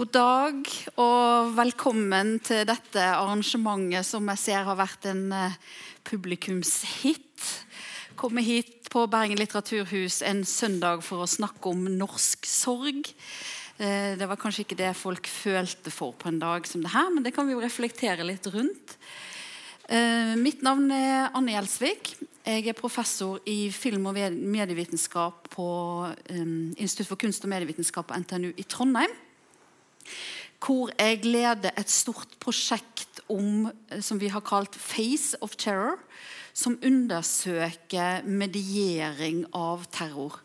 God dag og velkommen til dette arrangementet som jeg ser har vært en eh, publikumshit. Komme hit på Bergen litteraturhus en søndag for å snakke om norsk sorg. Eh, det var kanskje ikke det folk følte for på en dag som det her, men det kan vi jo reflektere litt rundt. Eh, mitt navn er Anne Gjelsvik. Jeg er professor i film- og medievitenskap på Institutt for kunst og medievitenskap på NTNU i Trondheim hvor jeg leder et stort prosjekt om, eh, som vi har kalt 'Face of Terror', som undersøker mediering av terror.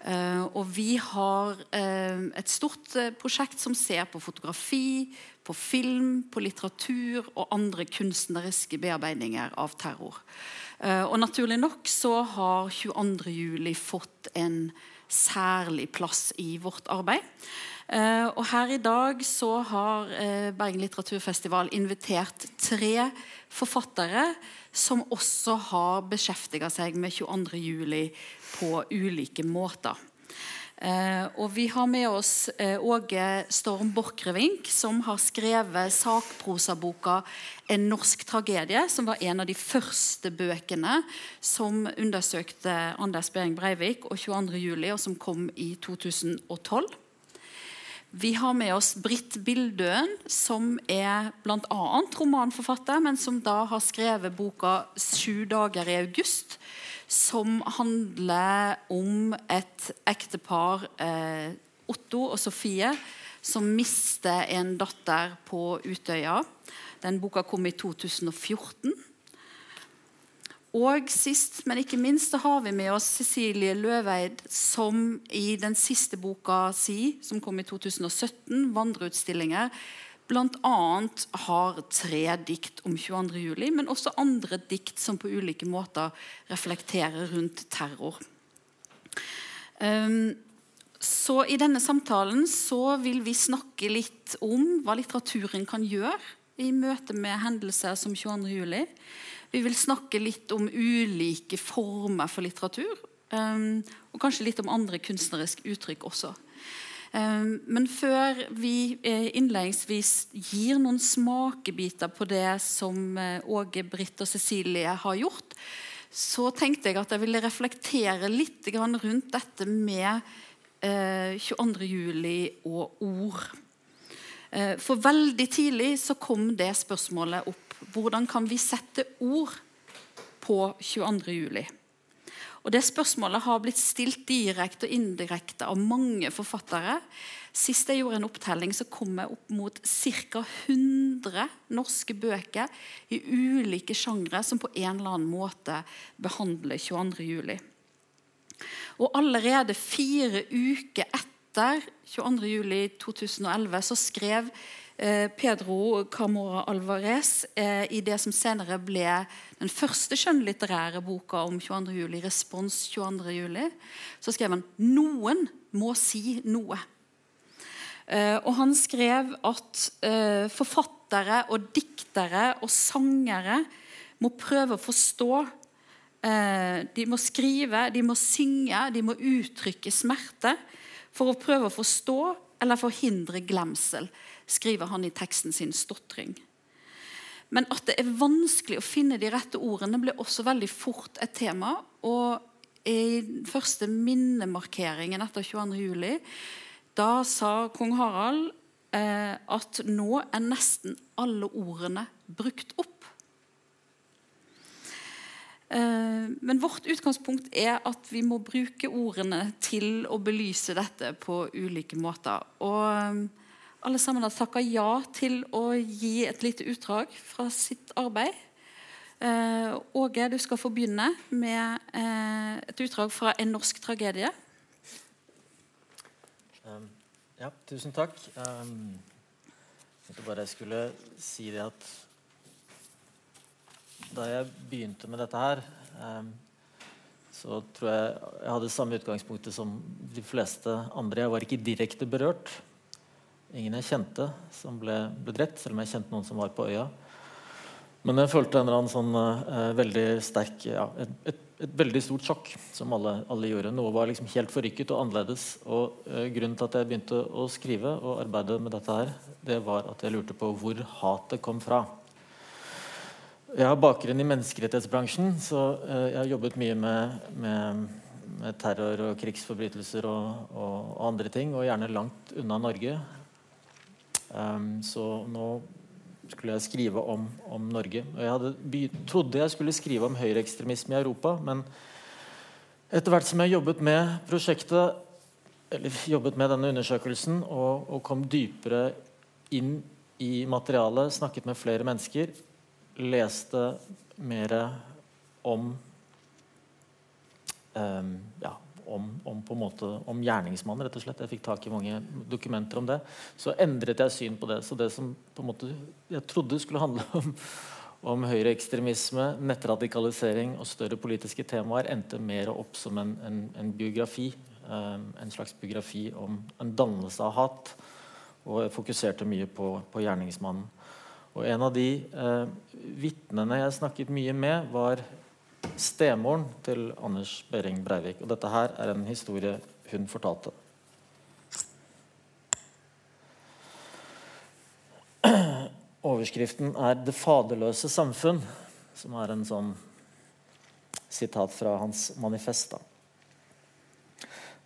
Uh, og vi har uh, et stort prosjekt som ser på fotografi, på film, på litteratur og andre kunstneriske bearbeidninger av terror. og naturlig nok så har 22.07 fått en særlig plass i vårt arbeid. Uh, og her i dag så har uh, Bergen litteraturfestival invitert tre forfattere som også har beskjeftiga seg med 22. juli på ulike måter. Uh, og Vi har med oss Åge Storm Borchgrevink, som har skrevet sakprosaboka 'En norsk tragedie', som var en av de første bøkene som undersøkte Anders Behring Breivik og 22. juli, og som kom i 2012. Vi har med oss Britt Bildøen, som er bl.a. romanforfatter, men som da har skrevet boka 'Sju dager i august', som handler om et ektepar, eh, Otto og Sofie, som mister en datter på Utøya. Den boka kom i 2014. Og sist, men ikke minst, så har vi med oss Cecilie Løveid, som i den siste boka si, som kom i 2017, 'Vandreutstillinger', bl.a. har tre dikt om 22. juli, men også andre dikt som på ulike måter reflekterer rundt terror. Um, så I denne samtalen så vil vi snakke litt om hva litteraturen kan gjøre i møte med hendelser som 22. Vi vil snakke litt om ulike former for litteratur. Um, og kanskje litt om andre kunstneriske uttrykk også. Um, men før vi eh, innledningsvis gir noen smakebiter på det som eh, Åge, Britt og Cecilie har gjort, så tenkte jeg at jeg ville reflektere litt rundt dette med eh, 22. juli og ord. Eh, for veldig tidlig så kom det spørsmålet opp hvordan kan vi sette ord på 22. juli? Og Det spørsmålet har blitt stilt direkte og indirekte av mange forfattere. Sist jeg gjorde en opptelling, så kom jeg opp mot ca. 100 norske bøker i ulike sjangre som på en eller annen måte behandler 22. juli. Og allerede fire uker etter 22. juli 2011 så skrev Pedro Camora Alvarez eh, i det som senere ble den første skjønnlitterære boka om 22. juli, 'Respons 22. juli', så skrev han 'Noen må si noe'. Eh, og han skrev at forfattere og diktere og sangere må prøve å forstå. De må skrive, de må synge, de må uttrykke smerte for å prøve å forstå eller forhindre glemsel skriver han i teksten sin 'stotring'. Men at det er vanskelig å finne de rette ordene, ble også veldig fort et tema. Og i den første minnemarkeringen etter 22. juli, da sa kong Harald eh, at nå er nesten alle ordene brukt opp. Eh, men vårt utgangspunkt er at vi må bruke ordene til å belyse dette på ulike måter. Og alle sammen har takka ja til å gi et lite utdrag fra sitt arbeid. Eh, Åge, du skal få begynne med eh, et utdrag fra en norsk tragedie. Um, ja, tusen takk. Um, jeg tenkte bare jeg skulle si det at da jeg begynte med dette her, um, så tror jeg jeg hadde samme utgangspunktet som de fleste andre. Jeg var ikke direkte berørt ingen jeg kjente som ble, ble, drept, selv om jeg kjente noen som var på øya. Men jeg følte en eller annen sånn uh, veldig sterk ja, et, et, et veldig stort sjokk, som alle, alle gjorde. Noe var liksom helt forrykket og annerledes. Og uh, Grunnen til at jeg begynte å skrive og arbeide med dette, her, det var at jeg lurte på hvor hatet kom fra. Jeg har bakgrunn i menneskerettighetsbransjen, så uh, jeg har jobbet mye med, med, med terror og krigsforbrytelser og, og, og, andre ting, og gjerne langt unna Norge. Um, så nå skulle jeg skrive om, om Norge. Og jeg hadde, trodde jeg skulle skrive om høyreekstremisme i Europa, men etter hvert som jeg jobbet med prosjektet, eller jobbet med denne undersøkelsen og, og kom dypere inn i materialet, snakket med flere mennesker, leste mer om um, ja, om, om, på en måte, om gjerningsmannen, rett og slett. Jeg fikk tak i mange dokumenter om det. Så endret jeg syn på det. Så det som på en måte jeg trodde skulle handle om, om høyreekstremisme, nettradikalisering og større politiske temaer, endte mer opp som en, en, en biografi. Um, en slags biografi om en dannelse av hat. Og jeg fokuserte mye på, på gjerningsmannen. Og en av de eh, vitnene jeg snakket mye med, var stemoren til Anders Behring Breivik. Og dette her er en historie hun fortalte. Overskriften er 'Det faderløse samfunn', som er en sånn sitat fra hans manifest.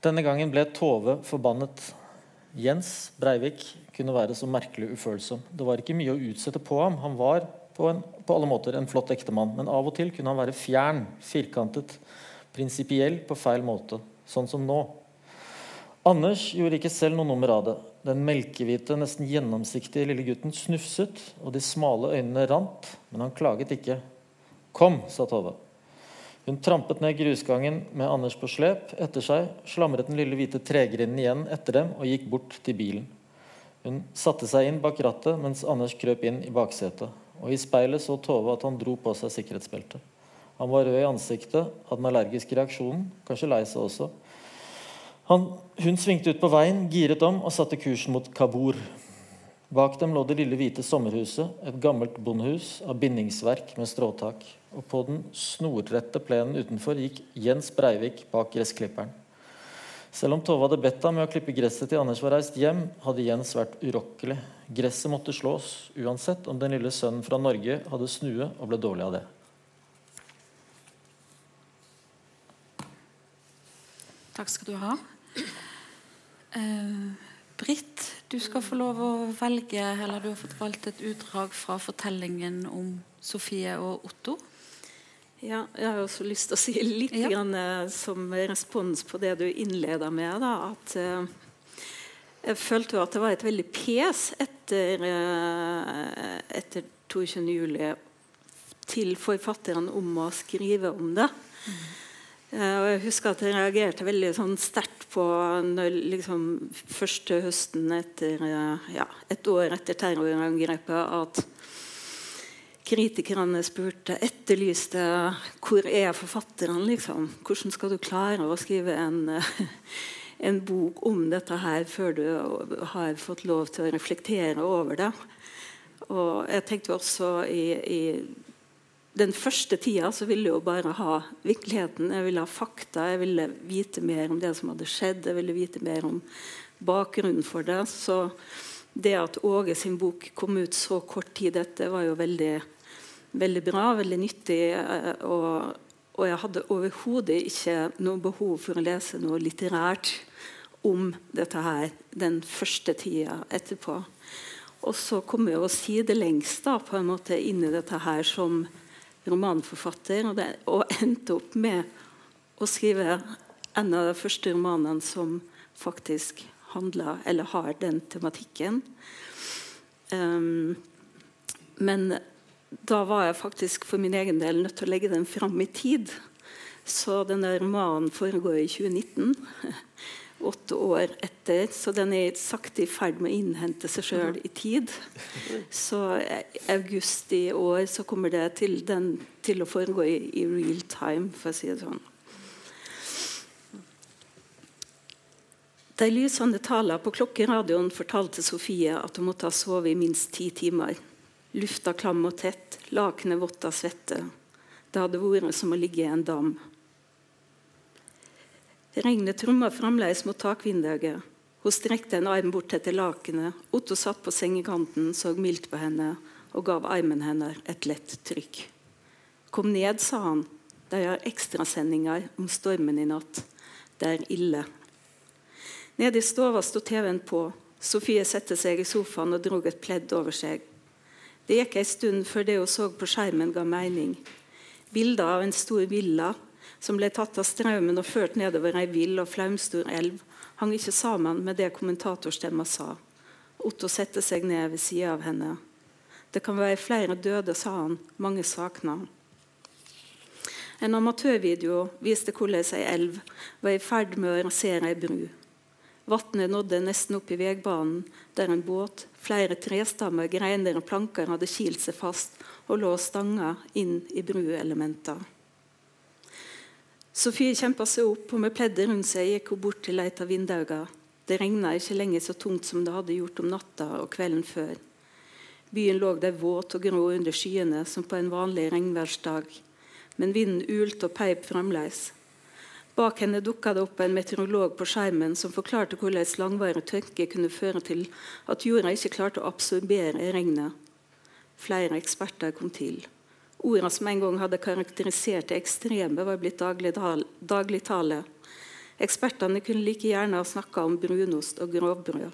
Denne gangen ble Tove forbannet. Jens Breivik kunne være så merkelig ufølsom. Det var ikke mye å utsette på ham. Han var på, en, på alle måter en flott ektemann, men av og til kunne han være fjern, firkantet, prinsipiell på feil måte, sånn som nå. Anders gjorde ikke selv noe nummer av det. Den melkehvite, nesten gjennomsiktige lille gutten snufset, og de smale øynene rant, men han klaget ikke. Kom, sa Tove. Hun trampet ned grusgangen med Anders på slep etter seg, slamret den lille hvite tregrinden igjen etter dem og gikk bort til bilen. Hun satte seg inn bak rattet mens Anders krøp inn i baksetet og i speilet så Tove at han dro på seg sikkerhetsbeltet. Han var rød i ansiktet, hadde den allergiske reaksjonen, kanskje lei seg også. Han, hun svingte ut på veien, giret om og satte kursen mot Kabur. Bak dem lå det lille hvite sommerhuset, et gammelt bondehus av bindingsverk med stråtak. Og på den snorrette plenen utenfor gikk Jens Breivik bak gressklipperen. Selv om Tove hadde bedt ham med å klippe gresset til Anders var reist hjem, hadde Jens vært urokkelig. Gresset måtte slås, uansett om den lille sønnen fra Norge hadde snue og ble dårlig av det. Takk skal du ha. Eh, Britt, du skal få lov å velge, eller du har fått valgt et utdrag fra fortellingen om Sofie og Otto. Ja, jeg har også lyst til å si litt ja. grann, eh, som respons på det du innleda med. Da, at uh, jeg følte jo at det var et veldig pes etter, uh, etter 22. juli til forfatteren om å skrive om det. Mm. Uh, og jeg husker at jeg reagerte veldig sånn sterkt på når liksom, første høsten etter ja, et år etter terrorangrepet at kritikerne spurte, etterlyste hvor er forfatterne. Liksom? Hvordan skal du klare å skrive en, en, bok om dette her før du har fått lov til å reflektere over det? Og jeg tenkte også i, i den første tida så ville jeg jo bare ha virkeligheten. Jeg ville ha fakta. Jeg ville vite mer om det som hadde skjedd. Jeg ville vite mer om bakgrunnen for det. Så det at Åge sin bok kom ut så kort tid etter, var jo veldig veldig bra, veldig nyttig. Eh, og, og jeg hadde overhodet ikke noe behov for å lese noe litterært om dette her den første tida etterpå. Og så kom jeg å si det lengst da, på en måte inn i dette her som romanforfatter, og, det, og endte opp med å skrive en av de første romanene som faktisk handler, eller har den tematikken. Um, men da var jeg faktisk for min egen del nødt til å legge den fram i tid. Så denne romanen foregår i 2019. Åtte år etter. Så den er sakte i ferd med å innhente seg sjøl i tid. Så i august i år så kommer det til, den, til å foregå i, i, real time, for å si det sånn. De lysende taler på klokkeradioen fortalte Sofie at hun måtte ha sovet i minst ti timer. Lufta klam og tett, lakenet vått av svette. Det hadde vært som å ligge i en dam. Regnet tromma fremdeles mot takvinduet. Hun strekte en arm bort etter lakenet. Otto satt på sengekanten, så mildt på henne og gav armen hennes et lett trykk. Kom ned, sa han. De har ekstrasendinger om stormen i natt. Det er ille. Nede i stua sto TV-en på. Sofie satte seg i sofaen og dro et pledd over seg. Det gikk ei stund før det hun så på skjermen, ga mening. Bilder av en stor villa som ble tatt av strømmen og ført nedover ei vill og flaumstor elv, hang ikke sammen med det kommentatorstemma sa. Otto satte seg ned ved sida av henne. Det kan være flere døde, sa han. Mange savna. En amatørvideo viste hvordan ei elv var i ferd med å rasere ei bru. Vannet nådde nesten opp i veibanen, der en båt, flere trestammer, greiner og planker hadde kilt seg fast og lå stanga inn i bruelementer. Sofie kjempa seg opp, og med pleddet rundt seg gikk hun bort til et av vinduene. Det regna ikke lenger så tungt som det hadde gjort om natta og kvelden før. Byen lå der våt og grå under skyene som på en vanlig regnværsdag. Men vinden ulte og peip fremdeles. Bak henne dukka det opp en meteorolog på skjermen som forklarte hvordan langvarig tørke kunne føre til at jorda ikke klarte å absorbere regnet. Flere eksperter kom til. Ordene som en gang hadde karakterisert det ekstreme, var blitt dagligtale. Ekspertene kunne like gjerne ha snakka om brunost og grovbrød.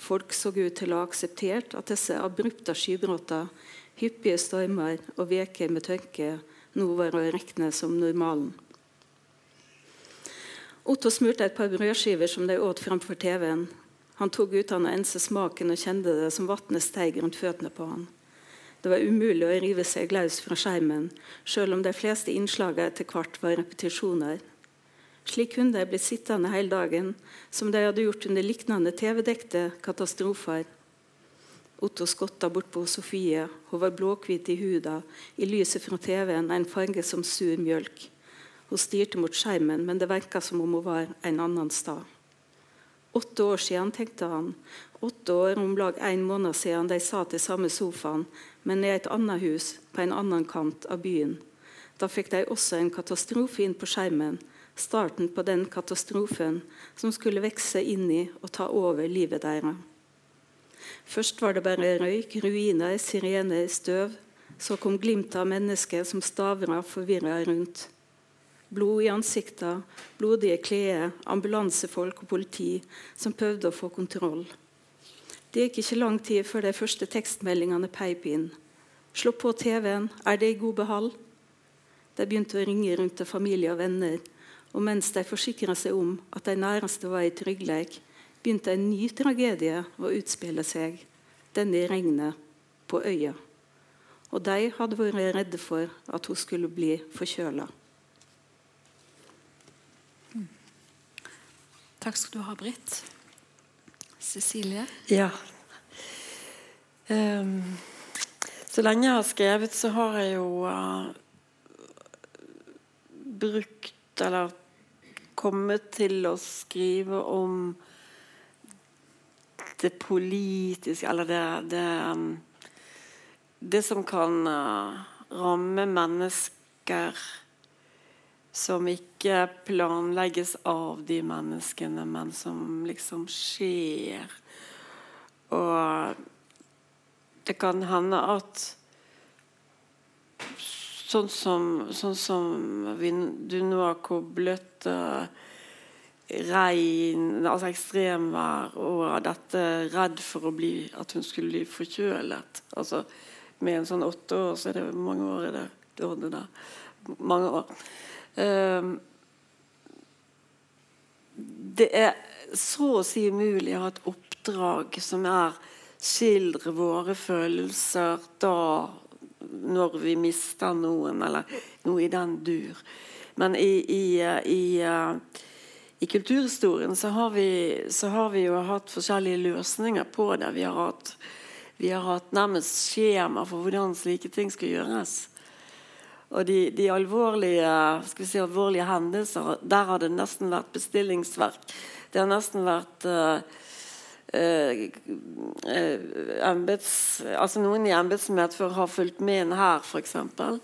Folk så ut til å ha akseptert at disse abrupte skybrottene, hyppige stormer og uker med tørke nå var å regne som normalen. Otto smurte et par brødskiver som de åt framfor TV-en. Han tok uten å ense smaken og kjente det som vannet steg rundt føttene på han. Det var umulig å rive seg løs fra skjermen, selv om de fleste innslagene etter hvert var repetisjoner. Slik kunne de blitt sittende hele dagen, som de hadde gjort under lignende TV-dekte katastrofer. Otto skotta bort på Sofie. Hun var blåhvit i huden, i lyset fra TV-en en farge som sur mjølk. Hun styrte mot skjermen, men det virka som om hun var en annen sted. Åtte år siden, tenkte han. Åtte år, om lag en måned siden de satt i samme sofaen, men i et annet hus på en annen kant av byen. Da fikk de også en katastrofe inn på skjermen. Starten på den katastrofen som skulle vokse inn i og ta over livet deres. Først var det bare røyk, ruiner, sirener, støv. Så kom glimtet av mennesker som stavra forvirra rundt. Blod i ansiktet, blodige klær, ambulansefolk og politi som prøvde å få kontroll. Det gikk ikke lang tid før de første tekstmeldingene peip inn. Slå på TV-en, er det i god behold? De begynte å ringe rundt til familie og venner, og mens de forsikra seg om at de næreste var i trygghet, begynte en ny tragedie å utspille seg, denne i regnet på øya. Og de hadde vært redde for at hun skulle bli forkjøla. Takk skal du ha, Britt. Cecilie? Ja. Um, så lenge jeg har skrevet, så har jeg jo uh, brukt Eller kommet til å skrive om det politiske Eller det, det, um, det som kan uh, ramme mennesker som ikke planlegges av de menneskene, men som liksom skjer. Og det kan hende at sånn som, sånn som vi, du nå har koblet uh, regn, altså ekstremvær, og dette redd for å bli, at hun skulle bli forkjølet. Altså, med en sånn åtte år, så er det mange år i det. Mange år. Ehm, det er så å si umulig å ha et oppdrag som er skildre våre følelser da når vi mister noen, eller noe i den dur. Men i, i, i, i kulturhistorien så har, vi, så har, vi, jo hatt forskjellige løsninger på det. Vi har hatt, vi har hatt nærmest skjema for hvordan slike ting skal gjøres. Og de, de alvorlige, si, alvorlige, hendelser, der har det nesten vært bestillingsverk. Det har nesten vært uh, uh, embeds, altså Noen i embetsmedfør har fulgt med en hær, f.eks. For,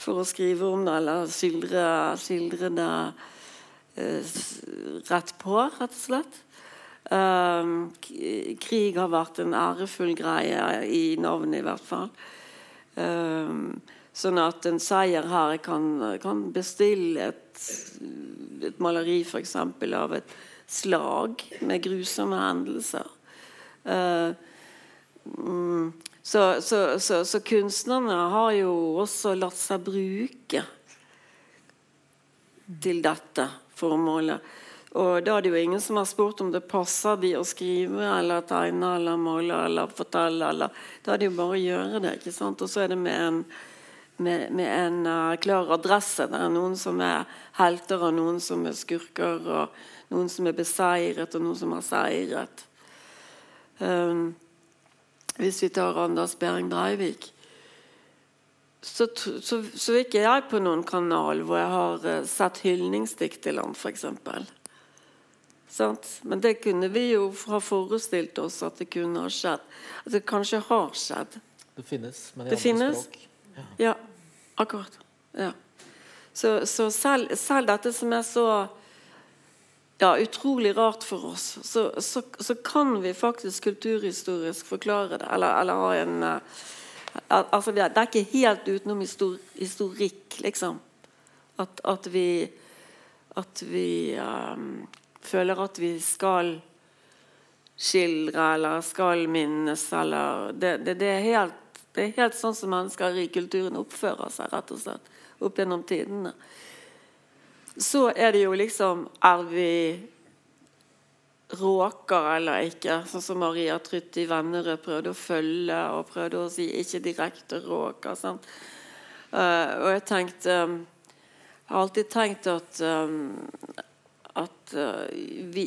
for å skrive om det eller skildre, skildre det uh, rett på, rett og slett. Krig har vært en ærefull greie i navnet, i hvert fall. Um, sånn at en seier her kan, kan bestille et, et maleri f.eks. av et slag med grusomme hendelser. Uh, mm, så, så, så, så, kunstnerne har jo også latt seg bruke til dette formålet. Og da er det jo ingen som har spurt om det passer de å skrive eller tegne eller male eller fortelle. Eller. Da er det jo bare å gjøre det. ikke sant? Og så er det med en, med, med en uh, klar adresse. Det er noen som er helter, og noen som er skurker, og noen som er beseiret, og noen som har seiret. Um, hvis vi tar Anders Behring Breivik så, så, så er ikke jeg på noen kanal hvor jeg har uh, sett hyldningsdikt til ham, f.eks. Men det kunne vi jo ha forestilt oss at det kunne ha skjedd. At det kanskje har skjedd. Det finnes, men i det andre finnes. språk. Ja, akkurat. Ja. Så, så selv, selv, dette som er så ja, utrolig rart for oss, så, så, så, kan vi faktisk kulturhistorisk forklare det. Eller, eller ha en uh, altså Det er ikke helt utenom histor historikk, liksom. At, at vi At vi um, føler at vi skal skildre eller skal minnes eller Det, det, det, er, helt, det er helt sånn som mennesker i kulturen oppfører seg, rett og slett. Opp gjennom tidene. Så er det jo liksom Er vi råker eller ikke? Sånn som Maria trutt i Vennerød prøvde å følge og prøvde å si ikke direkte råker. Sant? Uh, og jeg tenkte um, Jeg har alltid tenkt at um, at uh, vi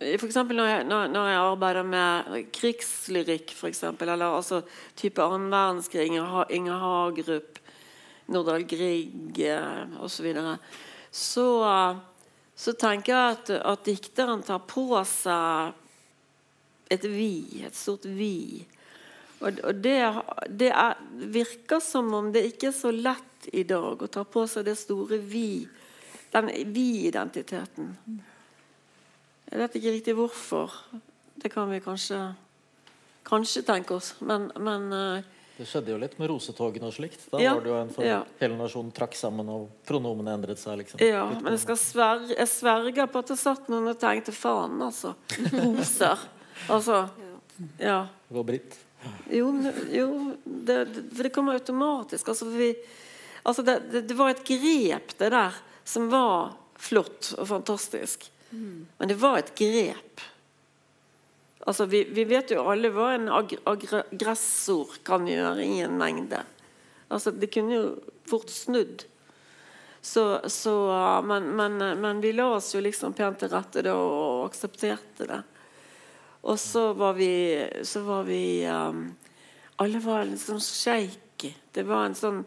F.eks. Når, jeg, når, jeg arbeider med krigslyrikk, for eksempel, eller altså type annen verdenskrig, Inger Hagerup, Nordahl Grieg uh, osv., så, så, så tenker jeg at, at, dikteren tar på seg et vi, et stort vi. Og, og det, det er, virker som om det ikke er så lett i dag å ta på seg det store vi den vi-identiteten. Jeg vet ikke riktig hvorfor. Det kan vi kanskje, kanskje tenke oss. Men, men uh, Det skjedde jo litt med rosetogene og slikt. Da ja, var det jo en for ja. hele nasjonen trakk sammen, og pronomene endret seg. liksom. Ja, men jeg, skal sverge, jeg sverger på at det satt noen og tenkte faen, altså. Roser. Altså. Ja. Det går Britt. Jo, jo det, det, det kommer automatisk. Altså, vi, altså det, det, det var et grep, det der som var flott og fantastisk. Mm. Men det var et grep. Altså, vi, vi, vet jo alle hva en ag aggressor kan gjøre i en mengde. Altså, det kunne jo fort snudd. Så, så, men, men, men, vi la oss jo liksom pent til rette da og aksepterte det. Og så var vi, så var vi um, Alle var litt sånn shaky. Det var en sånn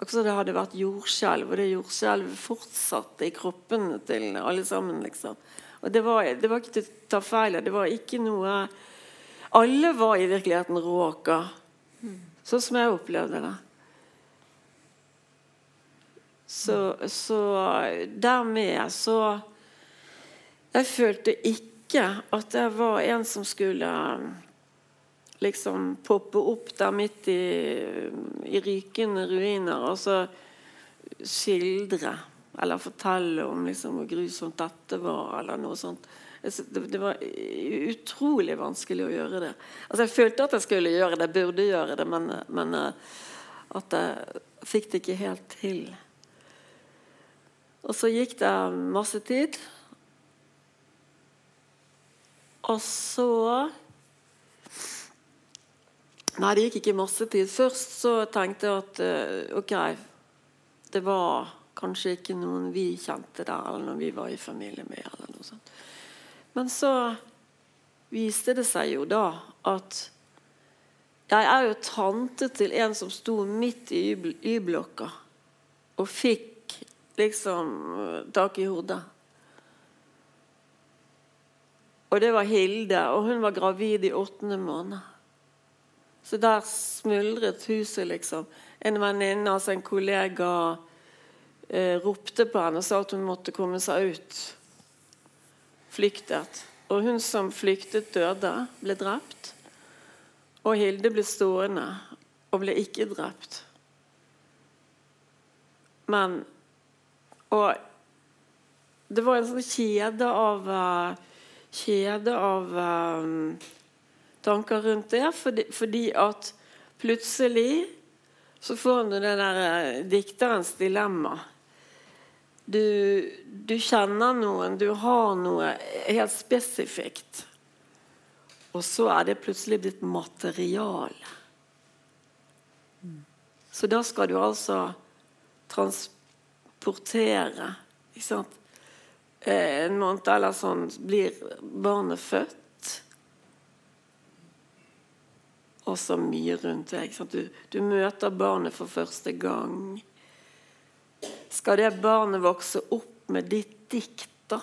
Akkurat som det hadde vært jordskjelv, og det jordskjelvet fortsatte i kroppene til alle sammen. liksom. Og det var, det var ikke til å ta feil av. Det var ikke noe Alle var i virkeligheten råka, sånn som jeg opplevde det. Så, så dermed så Jeg følte ikke at jeg var en som skulle liksom poppe opp der midt i, i rykende ruiner og så skildre eller fortelle om liksom, hvor grusomt dette var, eller noe sånt. Det, det, var utrolig vanskelig å gjøre det. Altså, jeg følte at jeg skulle gjøre det, burde gjøre det, men, men eh, at jeg fikk det ikke helt til. Og så gikk det masse tid. Og så Nei, det gikk ikke masse tid. Først så tenkte jeg at uh, ok, det var kanskje ikke noen vi kjente der, eller noen vi var i familie med. eller noe sånt. Men så viste det seg jo da at jeg er jo tante til en som sto midt i Y-blokka og fikk liksom eh, tak i hodet. Og det var Hilde, og hun var gravid i åttende måned. Så der smuldret huset, liksom. En venninne, altså en kollega eh, ropte på henne og sa at hun måtte komme seg ut. Flyktet. Og hun som flyktet, døde, ble drept. Og Hilde ble stående og ble ikke drept. Men Og det var en sånn kjede av uh, Kjede av um, tanker rundt det, fordi, fordi, at plutselig så får du det der uh, dikterens dilemma. Du, du kjenner noen, du har noe helt spesifikt. Og så er det plutselig blitt materiale. Så da skal du altså transportere? Eh, en måned eller sånn blir barnet født. Og så mye rundt deg. Du, du, møter barnet for første gang. Skal det barnet vokse opp med ditt dikt, da?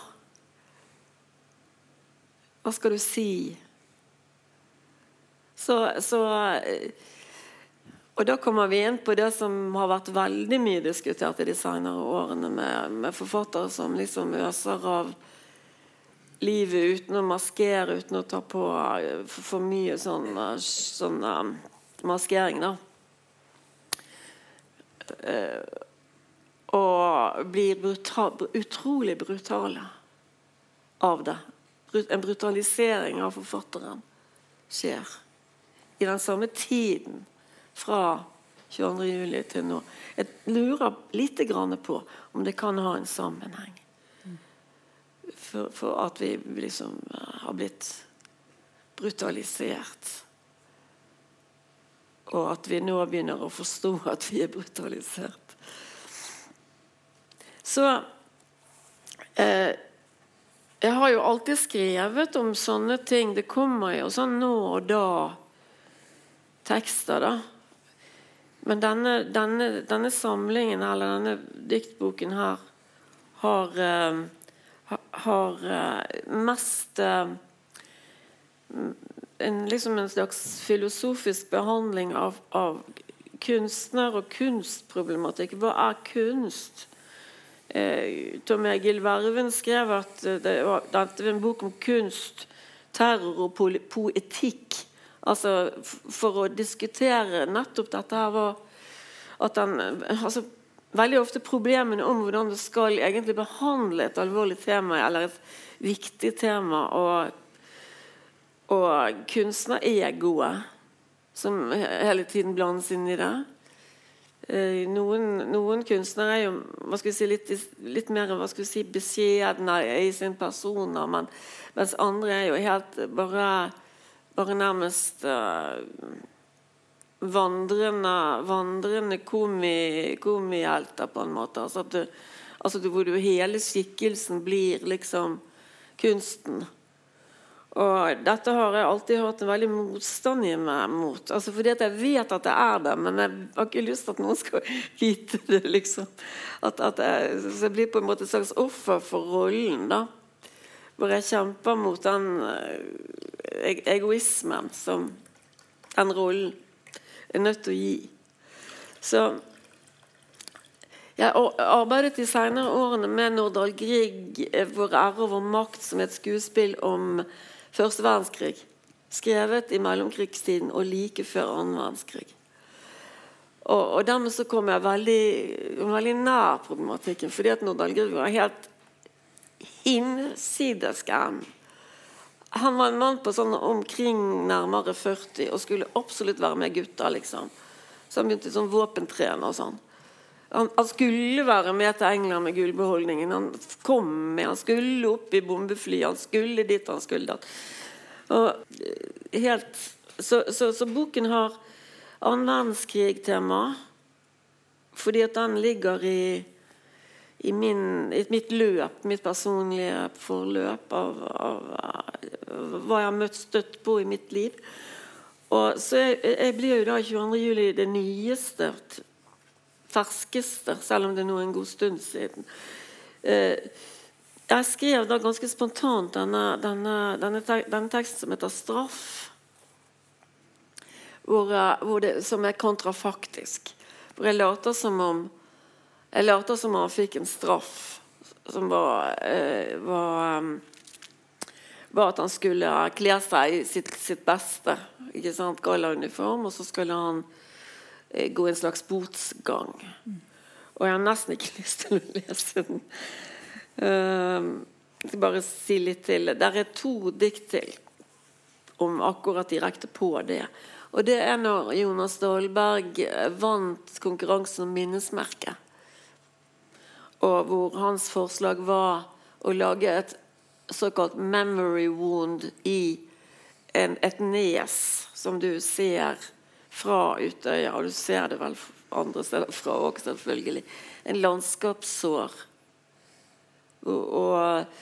Hva skal du si? Så, så og da kommer vi inn på det som har vært veldig mye diskutert i de senere årene, med, med forfattere som liksom øser av livet uten å maskere, uten å ta på for, for mye sånn, sånn um, maskering, da. Og blir brutal, utrolig brutale av det. En brutalisering av forfatteren skjer i den samme tiden fra 22. juli til nå. Jeg lurer litt på om det kan ha en sammenheng. For, for at vi liksom eh, har blitt brutalisert. Og at vi nå begynner å forstå at vi er brutalisert. Så eh, Jeg har jo alltid skrevet om sånne ting. Det kommer jo sånn nå og da tekster, da. Men denne, denne, denne, samlingen, eller denne diktboken her, har, uh, har uh, mest uh, en, liksom en slags filosofisk behandling av, av kunstner og kunstproblematikk. Hva er kunst? Eh, Tom Egil Verven skrev at det var, dette var en bok om kunst, terror og poetikk. Altså, for å diskutere nettopp dette her var at den altså, Veldig ofte problemene om hvordan du skal egentlig behandle et alvorlig tema eller et viktig tema. Og, og kunstneregoet som hele tiden blandes inn i det. Eh, noen, noen, kunstnere er jo si, litt, litt mer hva skal si, beskjedne i sin personer, men, mens andre er jo helt bare bare nærmest uh, vandrende, vandrende komi, komihelter, på en måte. Altså, du, altså du, hvor du hele skikkelsen blir liksom kunsten. Og dette har jeg alltid hatt en veldig motstand i meg mot. Altså fordi at jeg vet at det er det, men jeg har ikke lyst til at noen skal vite det. liksom. At, at jeg, så jeg blir på en måte et slags offer for rollen. da. Hvor jeg kjemper mot den eh, egoismen som den rollen er nødt til å gi. Så jeg arbeidet de senere årene med Nordahl Grieg, 'Vår ære og vår makt', som et skuespill om første verdenskrig. Skrevet i mellomkrigstiden og like før annen verdenskrig. Og, og dermed så kom jeg veldig, veldig nær problematikken, fordi at Nordahl Grieg var helt hinsides gæren. Han var en mann på sånn omkring nærmere 40 og skulle absolutt være med gutta. liksom. Så han begynte som våpentrene og sånn. Han, han, skulle være med til England med gullbeholdningen. Han kom med, han skulle opp i bombefly, han skulle dit, han skulle dit. Og eh, helt, så, så, så boken har annen verdenskrig-tema fordi at den ligger i i, min, i, mitt løp, mitt personlige forløp av, av, av hva jeg har møtt støtt på i mitt liv. Og så jeg, jeg blir jo da 22. juli det nyeste, ferskeste, selv om det er nå en god stund siden. Eh, jeg skrev da ganske spontant denne, denne, denne, denne teksten som heter 'Straff', hvor, hvor det, som er kontrafaktisk. Hvor jeg later som om Jeg later som han fikk en straff som var, eh, var, um, var at han skulle kle seg i sitt, sitt beste. Ikke sant? Gallauniform, og så skulle han eh, gå en slags botsgang. Og jeg har nesten ikke lyst til å lese den. Uh, jeg skal bare si litt til. Der er to dikt til om akkurat direkte på det. Og det er når Jonas Dahlberg vant konkurransen om minnesmerket og hvor hans forslag var å lage et såkalt 'memory wound' i en, et nes som du ser fra Utøya, og du ser det vel andre steder fra òg, selvfølgelig. En landskapssår. Og, og,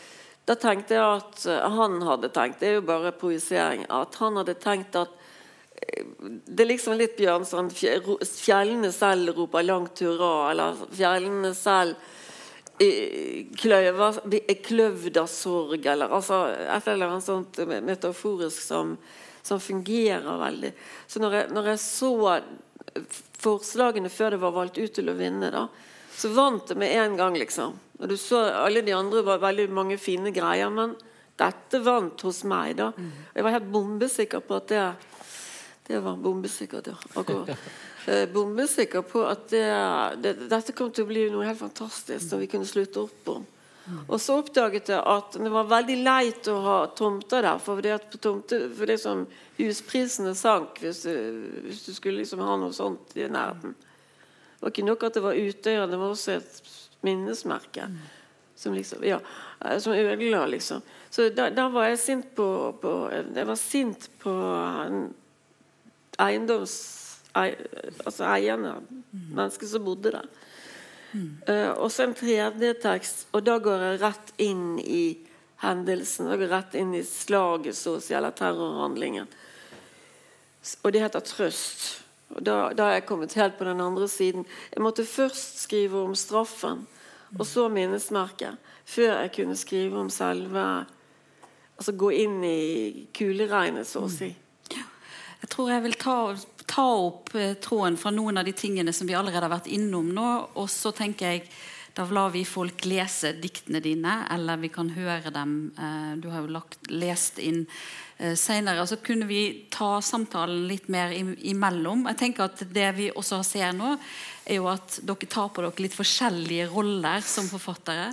da tenkte jeg at han hadde tenkt Det er jo bare projisering. At han hadde tenkt at eh, det er liksom litt Bjørnson Fjellene selv roper langt hurra, eller fjellene selv kløvdasorg, eller altså et eller annet sånt metaforisk som, som fungerer veldig. Så når jeg, når jeg, så forslagene før det var valgt ut til å vinne, da, så vant det med en gang, liksom. Og du så Alle de andre var veldig mange fine greier, men dette vant hos meg. da. Jeg var helt bombesikker på at det Det var bombesikkert, ja. Akkurat. eh, bombesikker på at det, det, dette kom til å bli noe helt fantastisk som vi kunne slutte opp om. Og så oppdaget jeg at det var veldig leit å ha tomter der. For det, tomte, for det som husprisene sank hvis du, hvis du skulle liksom ha noe sånt i nærheten. Det var ikke nok at det var Utøya, det var også et minnesmerke. Som liksom, ja, eh, som ødela, liksom. Så da, da, var jeg sint på, på Jeg var sint på eiendoms altså eierne, mennesker som bodde der. Mm. Uh, og så en tredje tekst, og da går jeg rett inn i hendelsen. Da går jeg rett inn i slaget, så å si, eller terrorhandlingen. Og det heter 'Trøst'. Og da, da er jeg kommet helt på den andre siden. Jeg måtte først skrive om straffen, og så minnesmerket, før jeg kunne skrive om selve Altså gå inn i kuleregnet, så å si. Jeg tror jeg vil ta ta opp eh, tråden fra noen av de tingene som vi allerede har vært innom nå. Og så tenker jeg da lar vi folk lese diktene dine, eller vi kan høre dem. Eh, du har jo lagt, lest inn eh, senere. Så kunne vi ta samtalen litt mer imellom. Jeg tenker at Det vi også ser nå, er jo at dere tar på dere litt forskjellige roller som forfattere.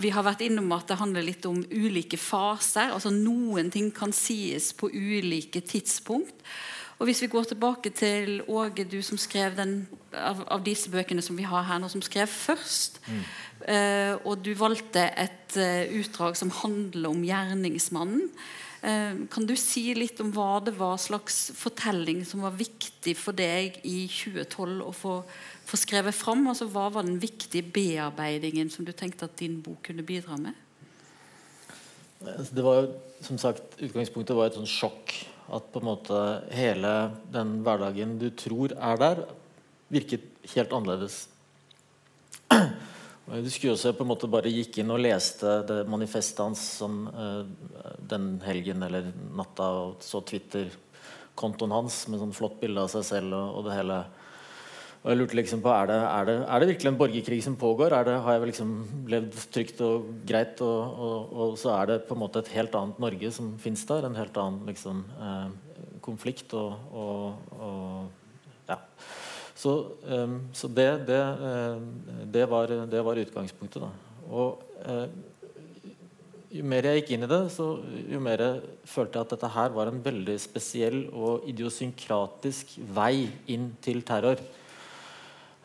Vi har vært innom at det handler litt om ulike faser. altså Noen ting kan sies på ulike tidspunkt. Og Hvis vi går tilbake til Åge, du som skrev den av, av, disse bøkene som vi har her nå, som skrev først. Mm. Uh, og du valgte et uh, utdrag som handler om gjerningsmannen. Uh, kan du si litt om hva det var slags fortelling som var viktig for deg i 2012 å få, få skrevet fram? Altså, hva var den viktige bearbeidingen som du tenkte at din bok kunne bidra med? Det var jo, som sagt, Utgangspunktet var et sånn sjokk at på en måte hele den hverdagen du tror er der, virket helt annerledes. Du skulle også på en måte bare gikk inn og leste det manifestet hans som uh, den helgen eller natta, og så Twitter-kontoen hans med sånn flott bilde av seg selv og, og det hele. Og jeg lurte liksom på, er det, er det, er det virkelig en borgerkrig som pågår? Det, har jeg liksom levd trygt og greit? Og, og, og, så er det på en måte et helt annet Norge som fins der. En helt annen liksom, eh, konflikt og, ja. Så, eh, så det, det, var, det, var, utgangspunktet. Da. Og uh, jo mer jeg gikk inn i det, så jo mer jeg følte jeg at dette her var en veldig spesiell og idiosynkratisk vei inn til terror.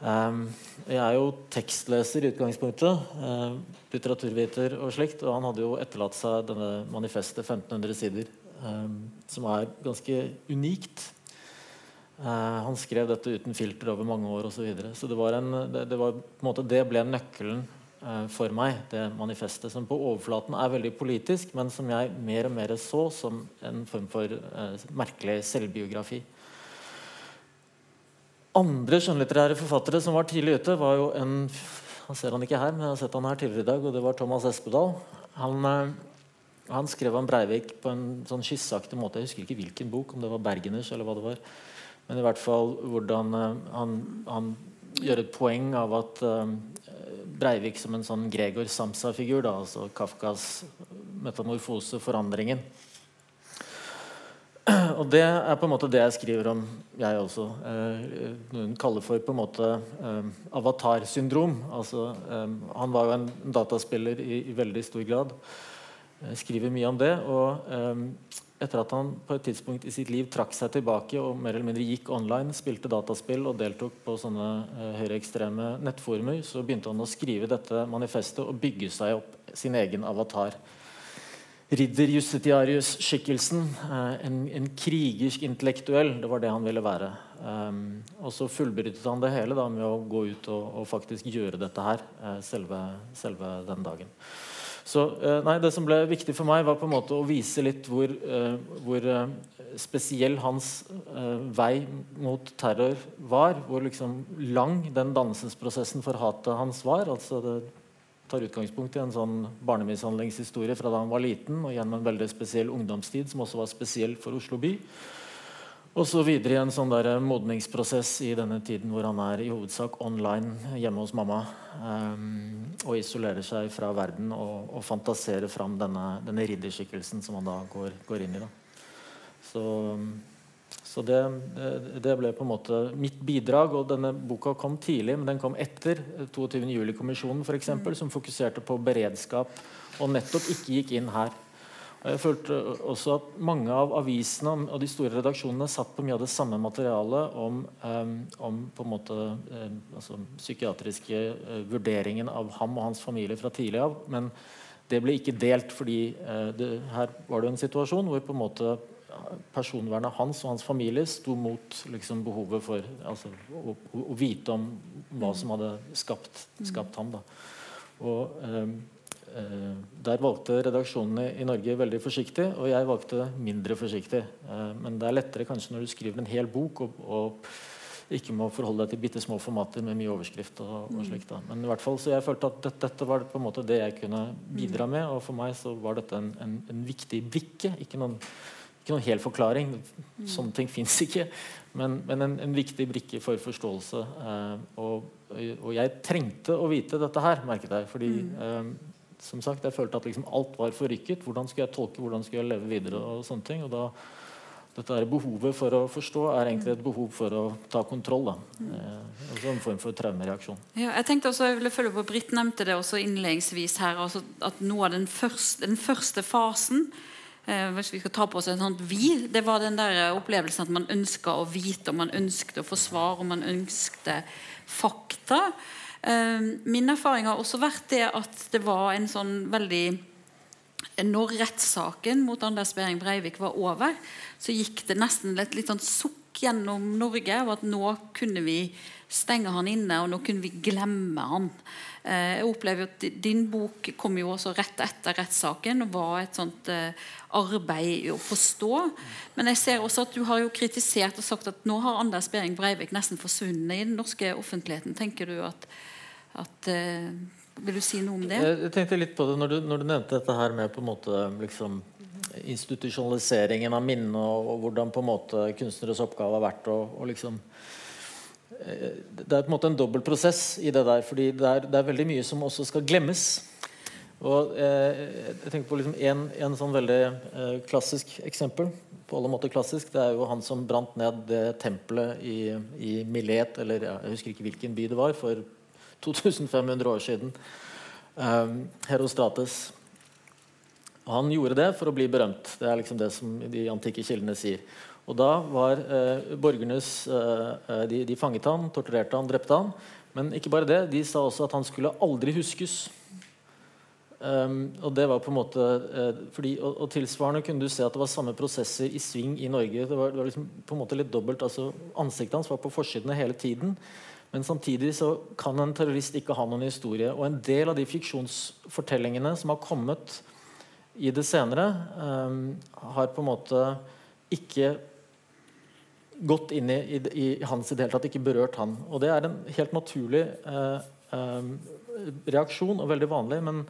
Um, jeg er jo tekstleser i utgangspunktet. Uh, litteraturviter og slikt. Og han hadde jo etterlatt seg denne manifestet 1500 sider, um, som er ganske unikt. Uh, han skrev dette uten filter over mange år osv. Så, videre. så det, var en, det, var, på en måte, det ble nøkkelen uh, for meg, det manifestet. Som på overflaten er veldig politisk, men som jeg mer og mer så som en form for uh, merkelig selvbiografi. Andre skjønnlitterære forfattere som var tidlig ute, var jo en Han ser han ikke her, men jeg har sett han her tidligere i dag, og det var Thomas Espedal. Han, eh, han skrev om Breivik på en sånn skisseaktig måte. Jeg husker ikke hvilken bok, om det var Bergeners eller hva det var. Men i hvert fall hvordan eh, han, han gjør et poeng av at um, Breivik som en sånn Gregor Samsa-figur, altså Kafkas metamorfose, forandringen. Og det er på en måte det jeg skriver om, jeg også. Eh, noen kaller for på en måte eh, avatarsyndrom. Altså, eh, han var jo en dataspiller i, i veldig stor grad. Jeg skriver mye om det. Og eh, etter at han på et tidspunkt i sitt liv trakk seg tilbake og mer eller mindre gikk online, spilte dataspill og deltok på sånne eh, høyreekstreme nettforumer, så begynte han å skrive dette manifestet og bygge seg opp sin egen avatar ridder Justitiarius-skikkelsen. Eh, en, en, krigersk intellektuell. Det var det han ville være. Um, og så fullbyrdet han det hele da, med å gå ut og, og faktisk gjøre dette her uh, selve, selve, den dagen. Så uh, nei, Det som ble viktig for meg, var på en måte å vise litt hvor, hvor spesiell hans vei mot terror var. Hvor liksom lang den dannelsesprosessen for hatet hans var. altså det tar utgangspunkt i en sånn barnemishandlingshistorie fra da han var liten, og gjennom en veldig spesiell ungdomstid, som også var spesiell for Oslo by. Og så videre i en sånn der modningsprosess i denne tiden hvor han er i hovedsak online hjemme hos mamma. Um, og isolerer seg fra verden og, og fantaserer fram denne, denne ridderskikkelsen som han da går, går inn i. Da. Så så det, det, ble på en måte mitt bidrag. og Denne boka kom tidlig, men den kom etter 22. juli-kommisjonen, f.eks., mm. som fokuserte på beredskap og nettopp ikke gikk inn her. Og jeg følte også at Mange av avisene og de store redaksjonene satt på mye av det samme materialet om, um, om på en måte altså psykiatriske vurderingen av ham og hans familie fra tidlig av. Men det ble ikke delt, fordi det, her var det en situasjon hvor på en måte personvernet hans og hans familie sto mot liksom, behovet for altså, å, å, vite om hva som hadde skapt, skapt ham. Da. Og eh, eh, Der valgte redaksjonene i Norge veldig forsiktig, og jeg valgte mindre forsiktig. Eh, men det er lettere kanskje når du skriver en hel bok og, og ikke må forholde deg til bitte små formater med mye overskrift. og, og slikt da. Men i hvert fall så jeg følte at dette, dette, var på en måte det jeg kunne bidra med. Og for meg så var dette en, en, en viktig brikke. Ikke noen ikke noen hel forklaring. Sånne ting fins ikke. Men, men en, en, viktig brikke for forståelse. Eh, og, og, jeg trengte å vite dette her, merket jeg. Fordi mm. eh, som sagt, jeg følte at liksom alt var forrykket. Hvordan skulle jeg tolke, hvordan skulle jeg leve videre? og sånne ting, og da dette er Behovet for å forstå er egentlig et behov for å ta kontroll. Da. Eh, altså en form for traumereaksjon. Ja, jeg tenkte også, jeg ville følge på Britt nevnte det også innledningsvis her, altså at noe av den første, den første fasen hvis vi skal ta på oss en sånn vi, det var den der opplevelsen at man ønska å vite, og man ønsket å få svar, og man ønsket fakta. Eh, min erfaring har også vært det at det var en sånn veldig Når rettssaken mot Anders Behring Breivik var over, så gikk det nesten et litt sånn sukk gjennom Norge Og at nå kunne vi stenge han inne, og nå kunne vi glemme han. Eh, jeg opplever at Din bok kom jo også rett etter rettssaken og var et sånt eh, arbeid å forstå. Men jeg ser også at du har jo kritisert og sagt at nå har Anders Behring Breivik nesten forsvunnet i den norske offentligheten. Tenker du at, at uh, Vil du si noe om det? Jeg tenkte litt på det når du, når du nevnte dette her med på en måte liksom institusjonaliseringen av minnet og, og, hvordan på en måte kunstneres oppgave har vært og liksom det er på en måte en dobbel prosess i det der. fordi det er, det er veldig mye som også skal glemmes. Og eh, jeg tenker på liksom en, en, sånn veldig eh, klassisk eksempel. På alle måter klassisk, Det er jo han som brant ned det tempelet i, i Milet, eller ja, jeg husker ikke hvilken by det var, for 2500 år siden. Eh, Herostrates. Og han gjorde det for å bli berømt. Det er liksom det som de antikke kildene sier. Og da var eh, borgernes eh, eh, de, de, fanget han, torturerte han, drepte han. Men ikke bare det, de sa også at han skulle aldri huskes. Um, og det var på en måte eh, fordi, og, og, tilsvarende kunne du se at det var samme prosesser i sving i Norge. Det var, det var liksom på en måte litt dobbelt, altså Ansiktet hans var på forsidene hele tiden. Men samtidig så kan en terrorist ikke ha noen historie. Og en del av de fiksjonsfortellingene som har kommet i det senere, um, har på en måte ikke gått inn i, i, i hans i det hele tatt, ikke berørt han. Og det er en helt naturlig eh, eh, reaksjon, og veldig vanlig. Men,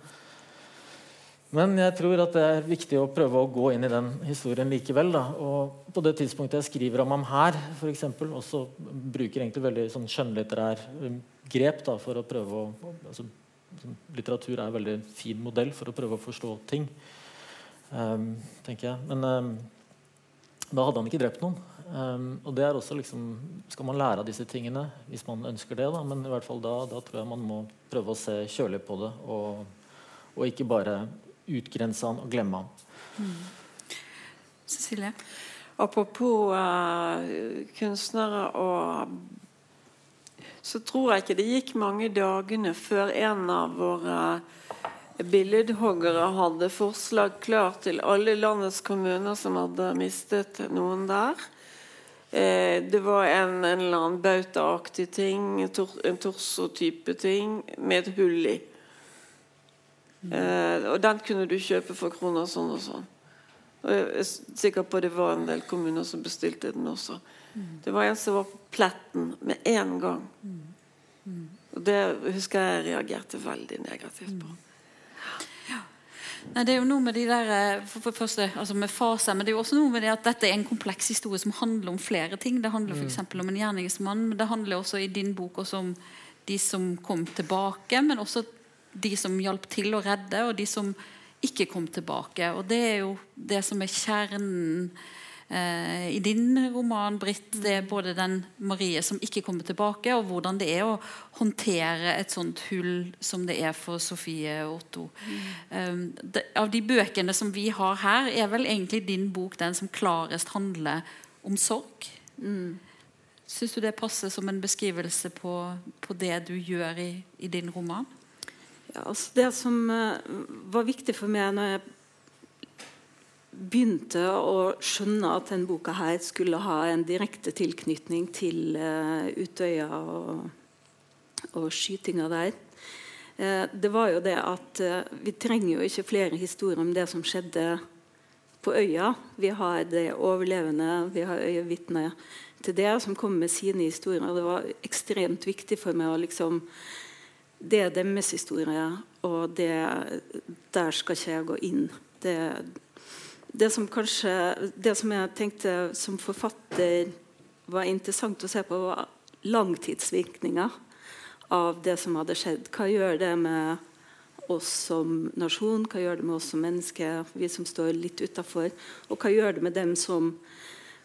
Men jeg tror at det er viktig å prøve å gå inn i den historien likevel. Da. Og på det tidspunktet jeg skriver om ham her, for eksempel, også bruker egentlig veldig sånn skjønnlitterær um, grep da, for å prøve å altså, Litteratur er en veldig fin modell for å prøve å forstå ting. Um, tenker jeg. Men um, da hadde han ikke drept noen. Um, og det er også liksom, Skal man lære av disse tingene hvis man ønsker det? Da. Men i hvert fall da, da tror jeg man må prøve å se kjølig på det. Og, og ikke bare utgrense han og glemme han. Mm. Cecilie? Apropos uh, kunstnere og Så tror jeg ikke det gikk mange dagene før en av våre billedhoggere hadde forslag klart til alle landets kommuner som hadde mistet noen der. Eh, det var en, en eller annen bautaaktig ting, en torso-type ting, med et hull i. Eh, og den kunne du kjøpe for kroner sånn og sånn. Og jeg er sikker på det var en del kommuner som bestilte den også. Det var en som var på pletten med en gang. Og det husker jeg reagerte veldig negativt på. Nei, det er jo noe med de der, eh, for, for første, altså med faser, men det er jo også noe med det at dette er en kompleks historie som handler om flere ting. Det handler f.eks. om en gjerningsmann, men det handler også i din bok også om de som kom tilbake, men også de som hjalp til å redde, og de som ikke kom tilbake. Og det er jo det som er kjernen i din roman, Britt. Det er både den Marie som ikke kommer tilbake, og hvordan det er å håndtere et sånt hull som det er for Sofie og Otto. Mm. De, av de bøkene som vi har her, er vel egentlig din bok den som klarest handler om sorg. Mm. Syns du det passer som en beskrivelse på, på det du gjør i, i din roman? Ja, altså det som uh, var viktig for meg når jeg begynte å skjønne at denne boka her skulle ha en direkte tilknytning til uh, Utøya og, og skytinga der, uh, det var jo det at vi trenger jo ikke flere historier om det som skjedde på øya. Vi har det overlevende, vi har øyevitner til det, som kommer med sine historier. Det var ekstremt viktig for meg å liksom det er deres historie, og det, der skal ikke jeg gå inn. Det, det, som kanskje, det som jeg tenkte som forfatter var interessant å se på, var langtidsvirkninger av det som hadde skjedd. Hva gjør det med oss som nasjon, hva gjør det med oss som mennesker, vi som står litt utafor? Og hva gjør det med dem som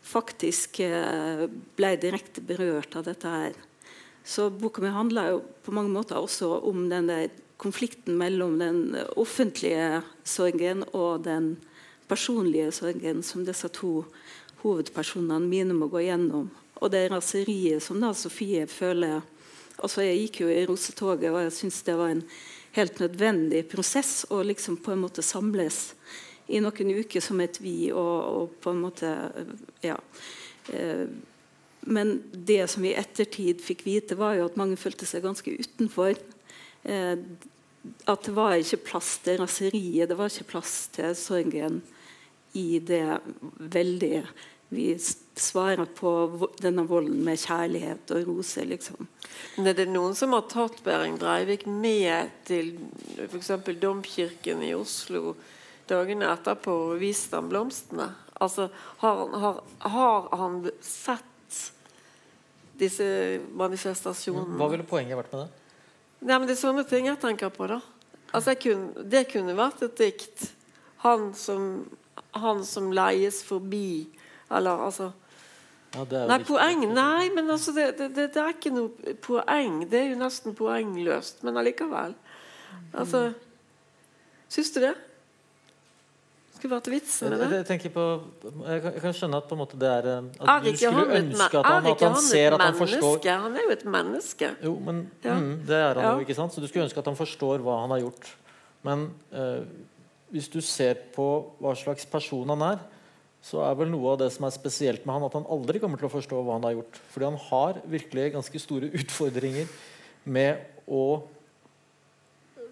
faktisk eh, ble direkte berørt av dette her? Så boka mi handler jo på mange måter også om den der konflikten mellom den offentlige sorgen og den personlige sorgen som disse to hovedpersonene mine må gå gjennom. Og det raseriet som da Sofie føler altså Jeg gikk jo i rosetoget, og jeg syns det var en helt nødvendig prosess å liksom på en måte samles i noen uker som et vi, og, og på en måte ja, eh, men det som vi i ettertid fikk vite, var jo at mange følte seg ganske utenfor. Eh, at det var ikke plass til raseriet, det var ikke plass til sorgen i det veldig Vi svarer på denne volden med kjærlighet og roser, liksom. Men er det noen som har tatt Behring Breivik med til f.eks. Domkirken i Oslo dagene etterpå og vist ham blomstene? Altså, har, har, har han sett disse manifestasjonene. Hva ville poenget vært med det? Nei, men Det er sånne ting jeg tenker på. da. Altså, kunne, Det kunne vært et dikt. Han som, han som leies forbi. Eller altså ja, Nei, poeng Nei, men altså, det, det, det, er ikke noe poeng. Det er jo nesten poengløst, men allikevel. Altså Syns du det? skulle vært vitsen med det? Jeg, jeg, på, jeg, kan, jeg kan skjønne at måte det er eh, At du skulle ønske at han, at han ser at han forstår Han er jo et menneske. Jo, men ja. mm, Det er han ja. jo, ikke sant? Så du skulle ønske at han forstår hva han har gjort. Men eh, hvis du ser på hva slags person han er, så er vel noe av det som er spesielt med han at han aldri kommer til å forstå hva han har gjort. Fordi han har virkelig ganske store utfordringer med å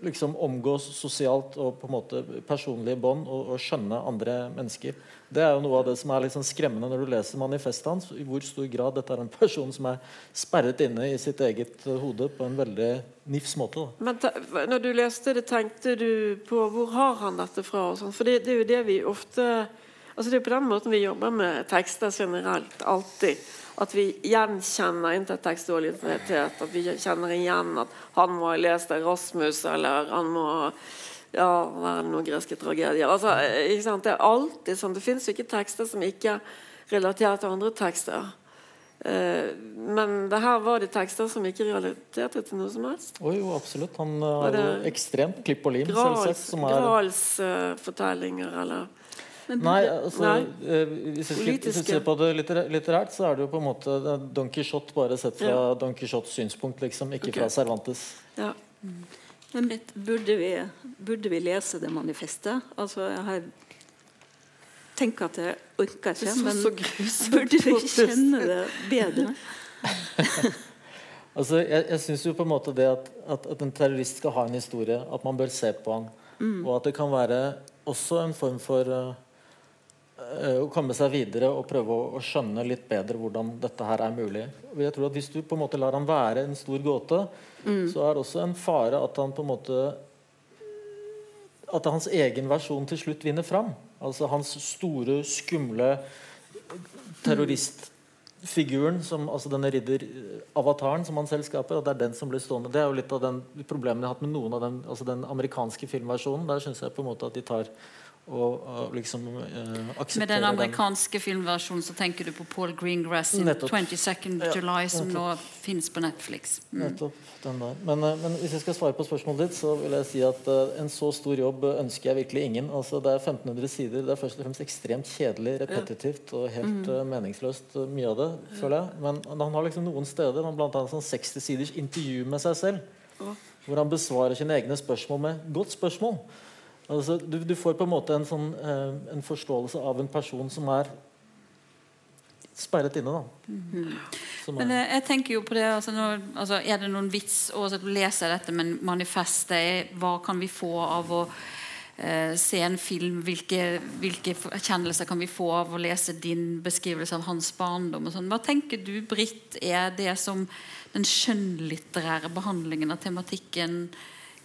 liksom omgås sosialt og på en måte personlige bånd og, og, skjønne andre mennesker. Det er jo noe av det som er liksom skremmende når du leser manifestet hans. I hvor stor grad dette er en person som er sperret inne i sitt eget hode på en veldig nifs måte. Da. Men når du leste det, tenkte du på hvor har han dette fra? Sånn? For det, det, er jo det vi ofte altså Det er på den måten vi jobber med tekster generelt. Alltid at vi gjenkjenner intertekstual identitet. At vi kjenner igjen at han må ha lest Rasmus, eller han må ja, være noen greske tragedier. Altså, Det er alltid sånn. Det fins ikke tekster som ikke er relatert til andre tekster. Uh, men det her var det tekster som ikke realiterte til noe som helst. Oh, jo, absolutt. Han har jo ekstremt klipp og lim. Grals, Gralsfortellinger, uh, fortellinger, eller Nei, altså, Nei. Eh, hvis, jeg, hvis, jeg, ser på det litterært, så er det jo på en måte Don Quijote bare sett fra ja. Don Quijotes synspunkt, liksom, ikke okay. fra Cervantes. Ja. Men burde vi, burde vi, lese det manifestet? Altså, jeg har tenker at jeg orker ikke, men burde vi kjenne det bedre? altså, jeg jeg syns jo på en måte det at, at, at, en terrorist skal ha en historie, at man bør se på han, mm. og at det kan være også en form for uh, å komme seg videre og prøve å, skjønne litt bedre hvordan dette her er mulig. Jeg tror at Hvis du på en måte lar han være en stor gåte, mm. så er det også en fare at han på en måte At hans egen versjon til slutt vinner fram. Altså hans store, skumle terroristfiguren, som, altså denne ridder-avataren som han selv skaper, at det er den som blir stående. Det er jo litt av den problemet jeg har hatt med noen av den, altså den amerikanske filmversjonen. Der syns jeg på en måte at de tar og, og liksom uh, Med den amerikanske den. filmversjonen så tenker du på Paul Greengrass i 22nd ja, July, som nå finnes på Netflix. Mm. Nettopp. Men, uh, men, hvis jeg skal svare på spørsmålet ditt, så vil jeg si at uh, en så stor jobb ønsker jeg virkelig ingen. Altså, det er 1500 sider. Det er først og fremst ekstremt kjedelig, repetitivt og helt uh, meningsløst, mye av det, føler jeg. Men han har liksom noen steder, bl.a. sånn 60 siders intervju med seg selv, hvor han besvarer sine egne spørsmål med 'godt spørsmål'. Altså, du, du, får på en måte en, sånn, eh, en, forståelse av en person som er sperret inne. Da. Mm. Men er, jeg tenker jo på det altså, når, altså, Er det noen vits å lese dette med manifestet? Hva kan vi få av å eh, se en film? Hvilke, hvilke erkjennelser kan vi få av å lese din beskrivelse av hans barndom? Sånn? Hva tenker du, Britt, er det som den skjønnlitterære behandlingen av tematikken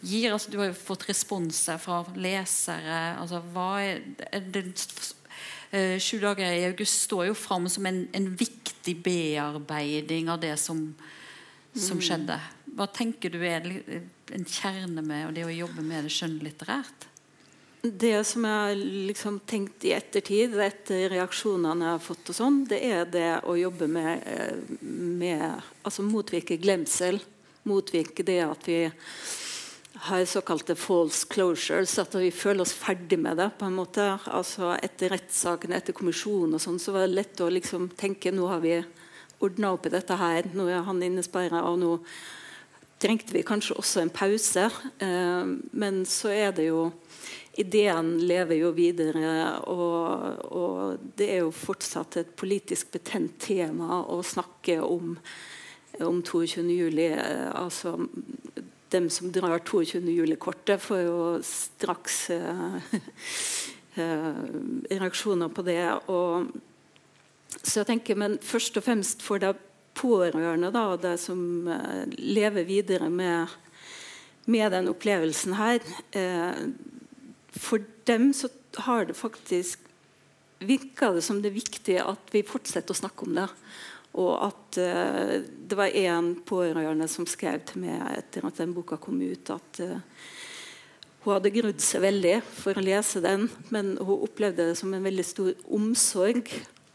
gir? Altså, du har jo fått responser fra lesere. Altså, hva er, er det, uh, Sju dager i august står jo fram som en, en, viktig bearbeiding av det som, som mm. skjedde. Hva tenker du er en kjerne med det å jobbe med det skjønnlitterært? Det som jeg har liksom tenkt i ettertid, etter reaksjonene jeg har fått, og sånn, det er det å jobbe med, eh, med altså motvirke glemsel. Motvirke det at vi har såkalte false closures, at vi føler oss ferdig med det. på en måte. Altså Etter rettssaken, etter kommisjonen og sånn, så var det lett å liksom tenke nå har vi ordna opp i dette her. Nå er han innesperra, og nå trengte vi kanskje også en pause. Eh, men så er det jo Ideen lever jo videre, og, og det er jo fortsatt et politisk betent tema å snakke om om 22. juli. Eh, altså dem som drar 22. juli-kortet, får jo straks eh, eh, reaksjoner på det. Og, så jeg tenker, Men først og fremst for de pårørende, da, og de som eh, lever videre med, med den opplevelsen her eh, For dem så har det faktisk virka det som det er viktig at vi fortsetter å snakke om det. Og at uh, det var en pårørende som skrev til meg etter at den boka kom ut, at uh, hun hadde grudd seg veldig for å lese den, men hun opplevde det som en veldig stor omsorg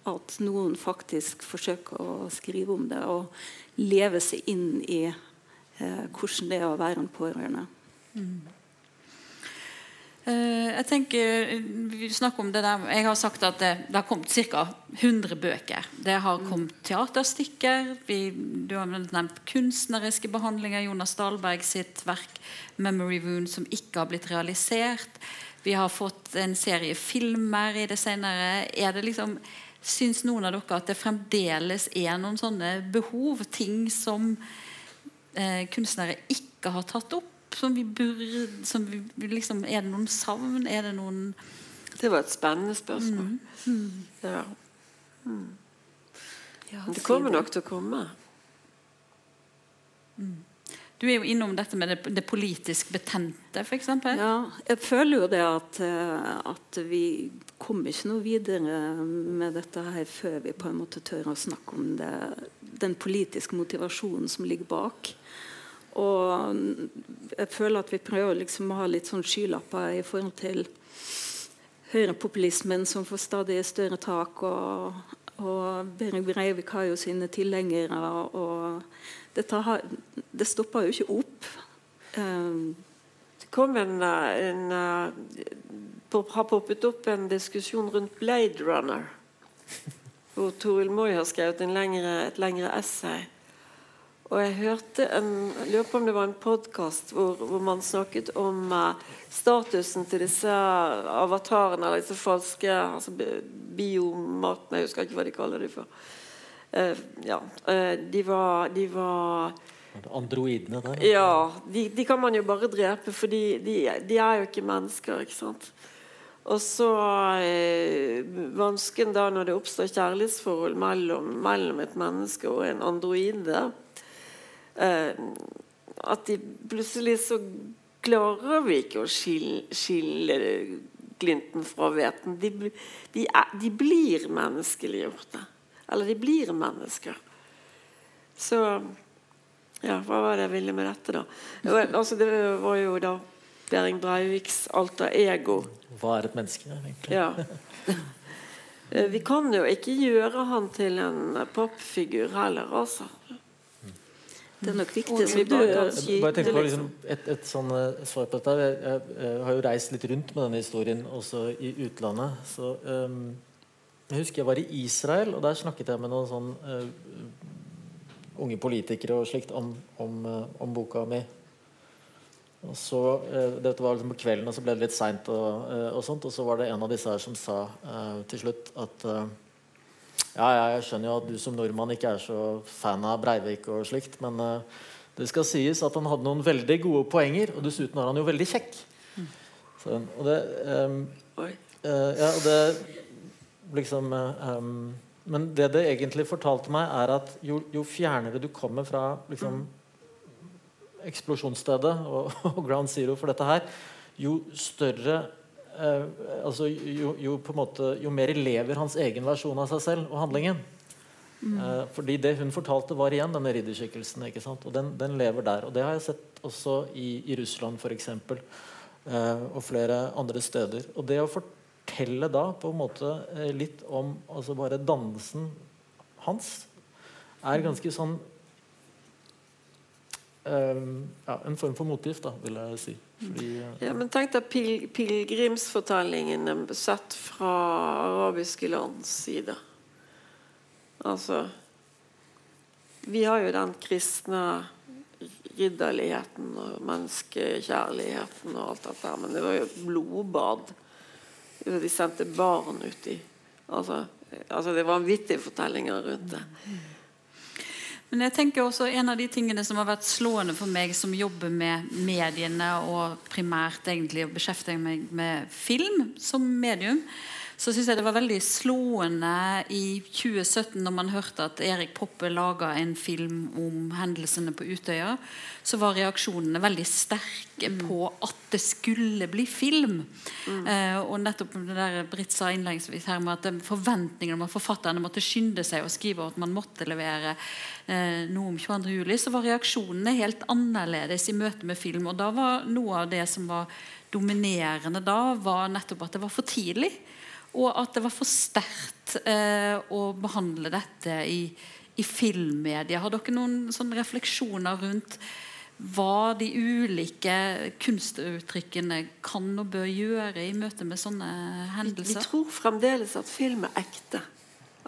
at noen faktisk forsøker å skrive om det og leve seg inn i uh, hvordan det er å være en pårørende. Mm. Eh, jeg tenker, vi snakker om det der, jeg har sagt at det, det har kommet ca. 100 bøker. Det har mm. kommet teaterstykker. Vi, du har nevnt kunstneriske behandlinger. Jonas Dahlberg sitt verk 'Memory Wound' som ikke har blitt realisert. Vi har fått en serie filmer i det senere. Er det liksom, Syns noen av dere at det fremdeles er noen sånne behov? Ting som eh, kunstnere ikke har tatt opp? Som vi burde som vi, liksom, Er det noen savn? Er det noen Det var et spennende spørsmål. Mm. Ja. Ja, Det kommer nok til å komme. Du er jo innom dette med det, det politisk betente, f.eks. Ja, jeg føler jo det at, eh, at vi kommer ikke noe videre med dette her før vi på en måte tør å snakke om det, den politiske motivasjonen som ligger bak. Og jeg føler at vi prøver liksom å ha litt sånn skylapper i forhold til høyrepopulismen som får stadig større tak, og, og Behring Breivik har jo sine tilhengere. og dette har, Det stopper jo ikke opp. Um, Det kom en, en har poppet opp en diskusjon rundt Blade Runner. Hvor Toril Moi har skrevet en lengre, et lengre essay. Og jeg hørte en, jeg lurer på om det var en podkast hvor, hvor man snakket om uh, statusen til disse avatarene, eller disse falske altså bi- biomatene, jeg husker ikke hva de kaller dem for. Uh, ja, uh, de var, de var Androidene der. ja, de, de kan man jo bare drepe, for de, de, de er jo ikke mennesker. ikke sant? Og så eh, vansken da når det oppstår kjærlighetsforhold mellom, mellom et menneske og en androide At de plutselig så klarer vi ikke å skille, skille glinten fra hveten. De, de, de blir menneskeliggjorte. Eller de blir mennesker. Så ja, hva var det jeg ville med dette, da? Altså, det var jo da Behring Breiviks alter ego. Hva er et menneske, egentlig? Ja. Eh, Vi kan jo ikke gjøre han til en pappfigur heller, altså. Det er nok viktig, som du bare tenkte på liksom. liksom, et, et sånn eh, svar på dette. Jeg, jeg, jeg har jo reist litt rundt med denne historien også i utlandet. Så, um, jeg husker jeg var i Israel, og der snakket jeg med noen sånn uh, unge politikere og slikt om, om, eh, om boka mi. Og så, uh, Dette var liksom på kvelden, og så ble det litt seint, og, uh, og sånt, og så var det en av disse her som sa til slutt at ja, ja, jeg skjønner jo at du som nordmann ikke er så fan av Breivik og slikt, men uh, det skal sies at han hadde noen veldig gode poenger, og dessuten var han jo veldig kjekk. Så, og det, um, eh, ja, det liksom ehm, Men det det egentlig fortalte meg, er at jo, jo fjernere du kommer fra liksom, eksplosjonsstedet og, og ground zero for dette her, jo større altså jo, jo, måte, jo mer lever hans egen versjon av seg selv og handlingen. Eh, fordi det hun fortalte, var igjen denne ridderskikkelsen. Og den, den lever der. Og det har jeg sett også i, i Russland, f.eks. Eh, og flere andre steder. Og det å fortelle da på en måte eh, litt om altså bare dannelsen hans, er ganske sånn eh, ja, En form for motgift, da, vil jeg si. Fordi, eh, Ja, men tenk deg pil pilegrimsfortellingene sett fra arabiske lands side. Altså Vi har jo den kristne ridderligheten og menneskekjærligheten og alt dette her, men det var jo blodbad. De sendte barn uti. Altså, altså det er vanvittige fortellinger rundt det. Men jeg tenker også En av de tingene som har vært slående for meg som jobber med mediene, og primært egentlig å beskjeftige meg med film som medium, så syns jeg det var veldig slående i 2017 når man hørte at Erik Poppe laga en film om hendelsene på Utøya, så var reaksjonene veldig sterke på at det skulle bli film. Eh, og nettopp det der Britt sa innledningsvis her med at forventningene om at forfatterne måtte skynde seg å skrive, og at man måtte levere eh, noe om 22. juli, så var reaksjonene helt annerledes i møte med film. Og da var noe av det som var dominerende da, var nettopp at det var for tidlig. Og at det var for sterkt eh, å behandle dette i, i filmmedia. Har dere noen refleksjoner rundt hva de ulike kunstuttrykkene kan og bør gjøre i møte med sånne Vi, vi tror fremdeles at film er ekte.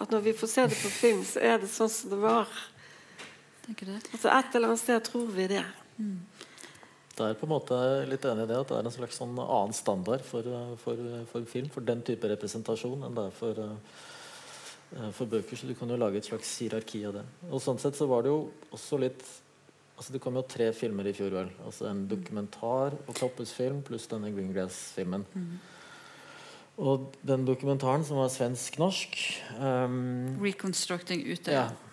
At når vi får se det på film, så er det sånn som det var. Det? Altså Et eller annet sted tror vi det. Det er på en måte litt enig i det at det er en slags sånn annen standard for, for, for film, for den type representasjon, enn det er for, eh, for bøker. Så du kan jo lage et slags hierarki av det. Og sånn sett så var det jo også litt altså Det kom jo tre filmer i fjor, vel. Altså En dokumentar og Kloppes film pluss denne Greengrass-filmen. Og den dokumentaren, som var svensk-norsk um, 'Reconstructing Utøya'. ja.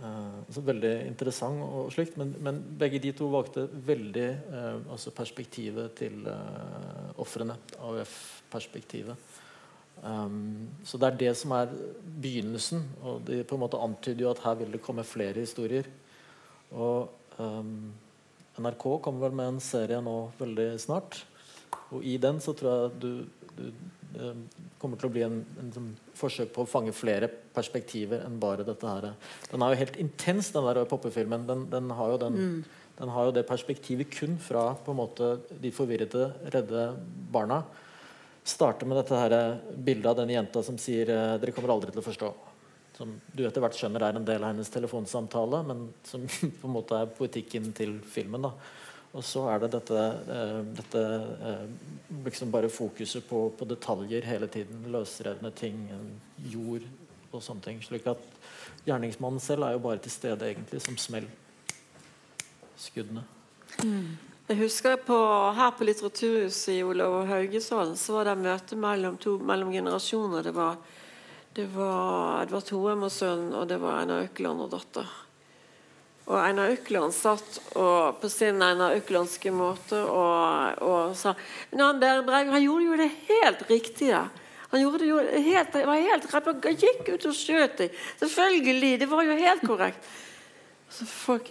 Eh, altså veldig interessant og slikt, men, men begge de to valgte veldig eh, altså perspektivet til uh, ofrene. AUF-perspektivet. Um, så det er det som er begynnelsen. Og de på en måte antyder jo at her vil det komme flere historier. Og um, NRK kommer vel med en serie nå veldig snart. Og i den så tror jeg du, du kommer til å bli en, en, sånn forsøk på å fange flere perspektiver enn bare dette her. Den er jo helt intens, den der poppefilmen. Den, den, har jo den, mm. den har jo det perspektivet kun fra på en måte de forvirrede, redde barna. Starter med dette her bildet av den jenta som sier eh, 'Dere kommer aldri til å forstå'. Som du etter hvert skjønner er en del av hennes telefonsamtale, men som på en måte er poetikken til filmen. da og så er det dette, eh, dette eh, liksom bare fokuset på, på, detaljer hele tiden. Løsrevne ting, jord og sånne ting. Slik at gjerningsmannen selv er jo bare til stede egentlig som smell. Skuddene. Mm. Jeg husker på, Her på Litteraturhuset i Olav Haugesand så var det møte mellom, to, mellom generasjoner. Det var, det var Edvard Hoem og sønn, og det var Einar Økeland og datter. Og Einar Økland satt og, på sin Einar Øklandske måte og, og sa Men han, Breivik, han gjorde jo det helt riktige. Han gjorde det jo helt, var helt Han gikk ut og skjøt dem. Selvfølgelig! Det var jo helt korrekt. Så folk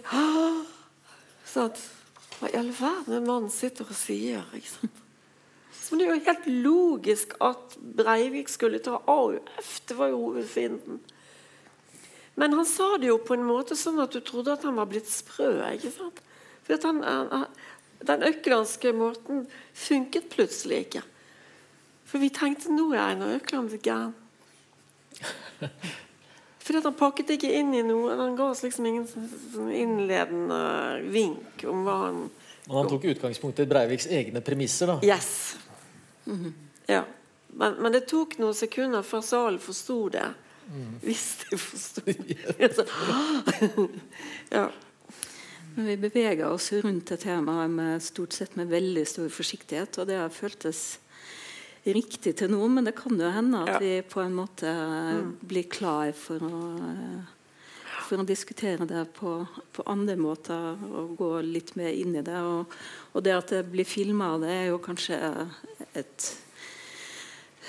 sånn, Hva i all verden er mannen sitter og sier? ikke sant? Så det er jo helt logisk at Breivik skulle ta AUF. Det var jo hovedfienden. Men han sa det jo på en måte sånn at du trodde at han var blitt sprø. ikke sant? For han, han, Den øklandske måten funket plutselig ikke. For vi tenkte nå er Einar Økland gæren. Fordi han pakket ikke inn i noe. Han ga oss liksom ingen sånn innledende vink om hva han Men han tok utgangspunkt i Breiviks egne premisser, da? Yes. Mm -hmm. Ja. Men, men, det tok noen sekunder før salen forsto det. Mm. Hvis de forsto ja. Men vi beveger oss rundt et tema med, stort sett med veldig stor forsiktighet, og det har føltes riktig til nå, men det kan jo hende at ja. vi på en måte mm. blir klar for å, for å diskutere det på, på, andre måter og gå litt mer inn i det. Og, og det at det blir filma, det er jo kanskje et Eh,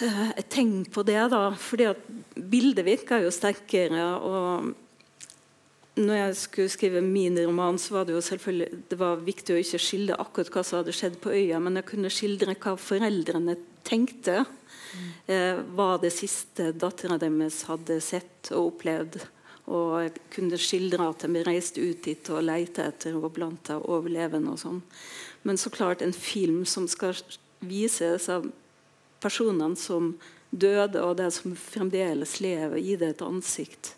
et tegn på det. da, fordi at Bildet virker jo sterkere. og når jeg skulle skrive min roman, så var det jo selvfølgelig det var viktig å ikke skildre akkurat hva som hadde skjedd på øya, men jeg kunne skildre hva foreldrene tenkte. Mm. Eh, hva det siste dattera deres hadde sett og opplevd. Og jeg kunne skildre at de reiste ut dit og lette etter og blant de overlevende. og sånn. Men så klart en film som skal vises av personene som døde, og det som fremdeles lever, gi det et ansikt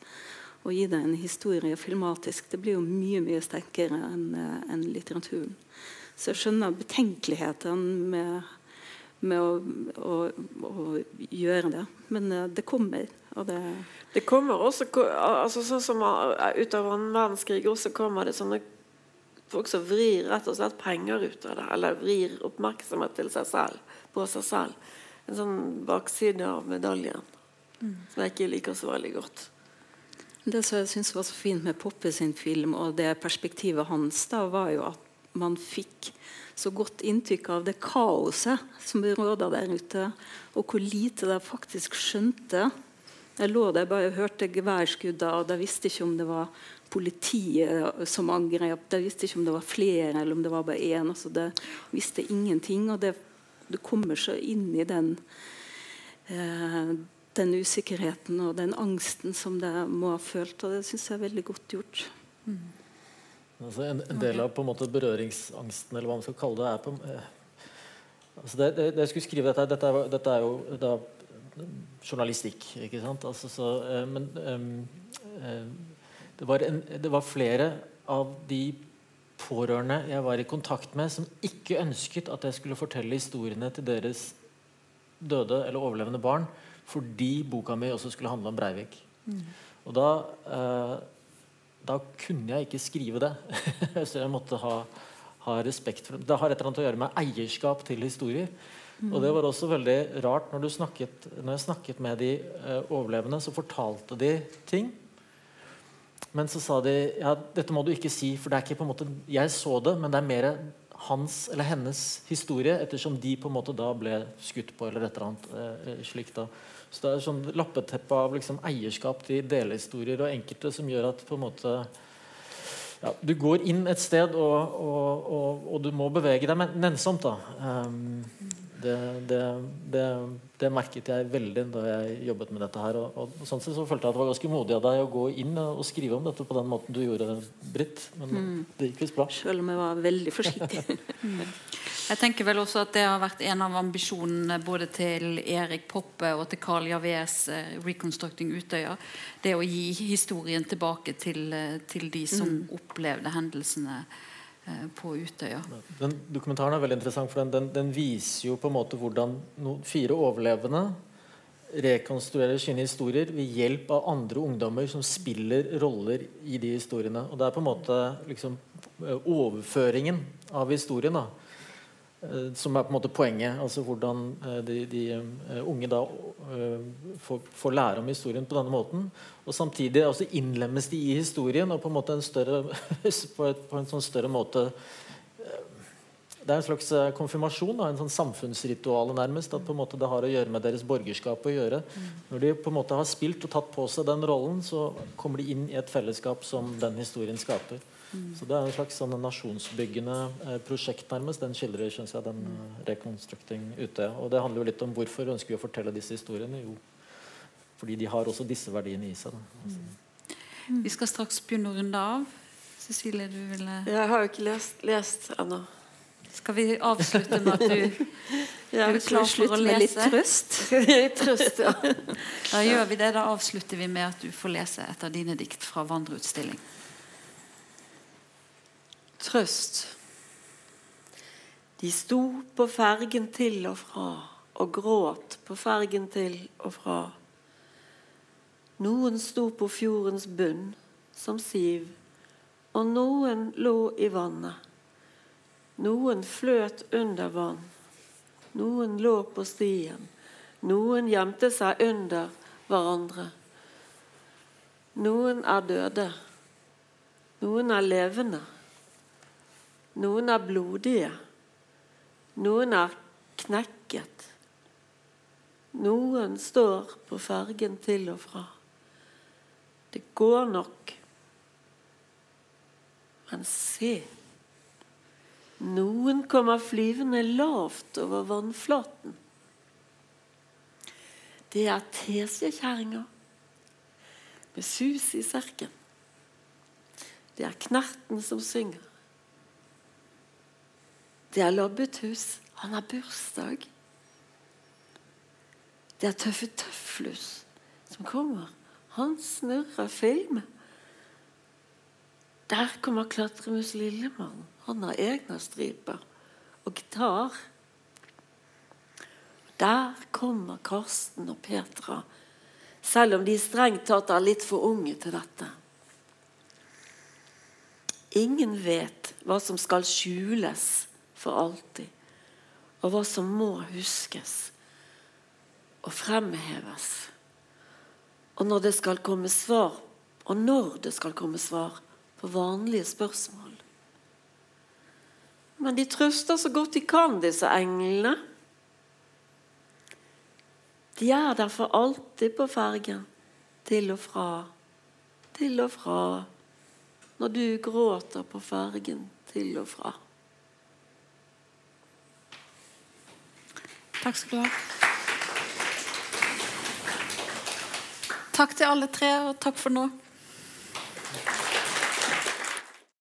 og gi det en historie filmatisk. Det blir jo mye mye sterkere enn eh, en litteraturen. Så jeg skjønner betenkelighetene med, med å, å, å, gjøre det. Men uh, det kommer. Og det Det kommer også altså Sånn som uh, ut av annen verdenskrig også kommer det sånne folk som vrir rett og slett penger ut av det. Eller vrir oppmerksomhet til seg selv, på seg selv en sånn bakside av medaljen mm. som jeg ikke liker så veldig godt. Det som jeg synes var så fint med Poppe sin film, og det perspektivet hans, da, var jo at man fikk så godt inntrykk av det kaoset som råda der ute, og hvor lite de faktisk skjønte. Jeg lå der bare hørte geværskuddene, og de visste ikke om det var politiet som angrep. De visste ikke om det var flere eller om det var bare én. Altså, de visste ingenting. og det du kommer så inn i den, eh, den usikkerheten og den angsten som det må ha følt. Og det syns jeg er veldig godt gjort. Mm. Altså en, en, del av på en måte berøringsangsten, eller hva man skal kalle det, er på eh, altså det, det, det, jeg skulle skrive dette, dette, er, dette er jo da, journalistikk, ikke sant? Altså, så, eh, men um, det, var en, det var flere av de pårørende jeg var i kontakt med, som ikke ønsket at jeg skulle fortelle historiene til deres døde eller overlevende barn, fordi boka mi også skulle handle om Breivik. Mm. Og da eh, da kunne jeg ikke skrive det. så jeg måtte ha, ha, respekt for det. Det har et eller annet å gjøre med eierskap til historier. Mm. Og det var også veldig rart når, snakket, når jeg snakket med de eh, overlevende, så fortalte de ting. Men så sa de ja, dette må du ikke si, for det er ikke på en måte Jeg så det, men det er mer hans eller hennes historie, ettersom de på en måte da ble skutt på eller et eller annet eh, slikt. så det er sånn lappeteppe av liksom eierskap til delhistorier og enkelte som gjør at på en måte ja, Du går inn et sted, og, og, og, og du må bevege deg nennsomt. da. Um, det, det, det, det, merket jeg veldig da jeg jobbet med dette her. Og, og sånn sett så følte jeg at det var ganske modig av deg å gå inn og skrive om dette på den måten du gjorde, Britt. Men mm. det gikk visst bra. Selv om jeg var veldig forsiktig. Jeg tenker vel også at Det har vært en av ambisjonene både til Erik Poppe og til Carl Javes eh, 'Reconstructing Utøya'. Det å gi historien tilbake til, eh, til de som mm. opplevde hendelsene på Utøya. Den Dokumentaren er veldig interessant, for den, den, den viser jo på en måte hvordan no, fire overlevende rekonstruerer sine historier ved hjelp av andre ungdommer som spiller roller i de historiene. Og Det er på en måte liksom, overføringen av historien. da Eh, som er på en måte poenget. altså Hvordan eh, de, de uh, unge da får, får, lære om historien på denne måten. Og samtidig også innlemmes de i historien og på en måte en større, på, et, på, en sånn større måte Det er en slags konfirmasjon, da, en sånn samfunnsritual nærmest. At på en måte det har å gjøre med deres borgerskap å gjøre. Når de på en måte har spilt og tatt på seg den rollen, så kommer de inn i et fellesskap som den historien skaper. Mm. Så Det er en slags sånn nasjonsbyggende eh, prosjekt, nærmest. Den skildrer synes jeg, den eh, reconstructing ute. Og det handler jo litt om hvorfor ønsker vi å fortelle disse historiene. Jo, fordi de har også disse verdiene i seg. Altså. Mm. Vi skal straks begynne å runde av. Cecilie, du ville Jeg har jo ikke lest, lest ennå. Skal vi avslutte med at du, ja, du er klar for å lese? Litt trøst? litt trøst ja. Da gjør vi det. Da avslutter vi med at du får lese et av dine dikt fra vandreutstilling trøst. De sto på fergen til og fra og gråt på fergen til og fra. Noen sto på fjordens bunn som siv, og noen lå i vannet. Noen fløt under vann, noen lå på stien, noen gjemte seg under hverandre. Noen er døde, noen er levende. Noen er blodige. Noen er knekket. Noen står på fergen til og fra. Det går nok. Men se. Noen kommer flyvende lavt over vannflaten. Det er tesekjerringer med sus i serken. Det er knerten som synger. Det er lobbethus. Han har bursdag. Det er Tøffe Tøflus som kommer. Han snurrer film. Der kommer Klatremus Lillemann. Han har egne striper og gitar. Der kommer Karsten og Petra, selv om de strengt tatt er litt for unge til dette. Ingen vet hva som skal skjules for alltid, og hva som må huskes og fremheves. Og når det skal komme svar, og når det skal komme svar på vanlige spørsmål. Men de trøster så godt de kan, disse englene. De er der for alltid på fergen, til og fra, til og fra, når du gråter på fergen til og fra. Takk skal du ha. Takk til alle tre, og takk for nå.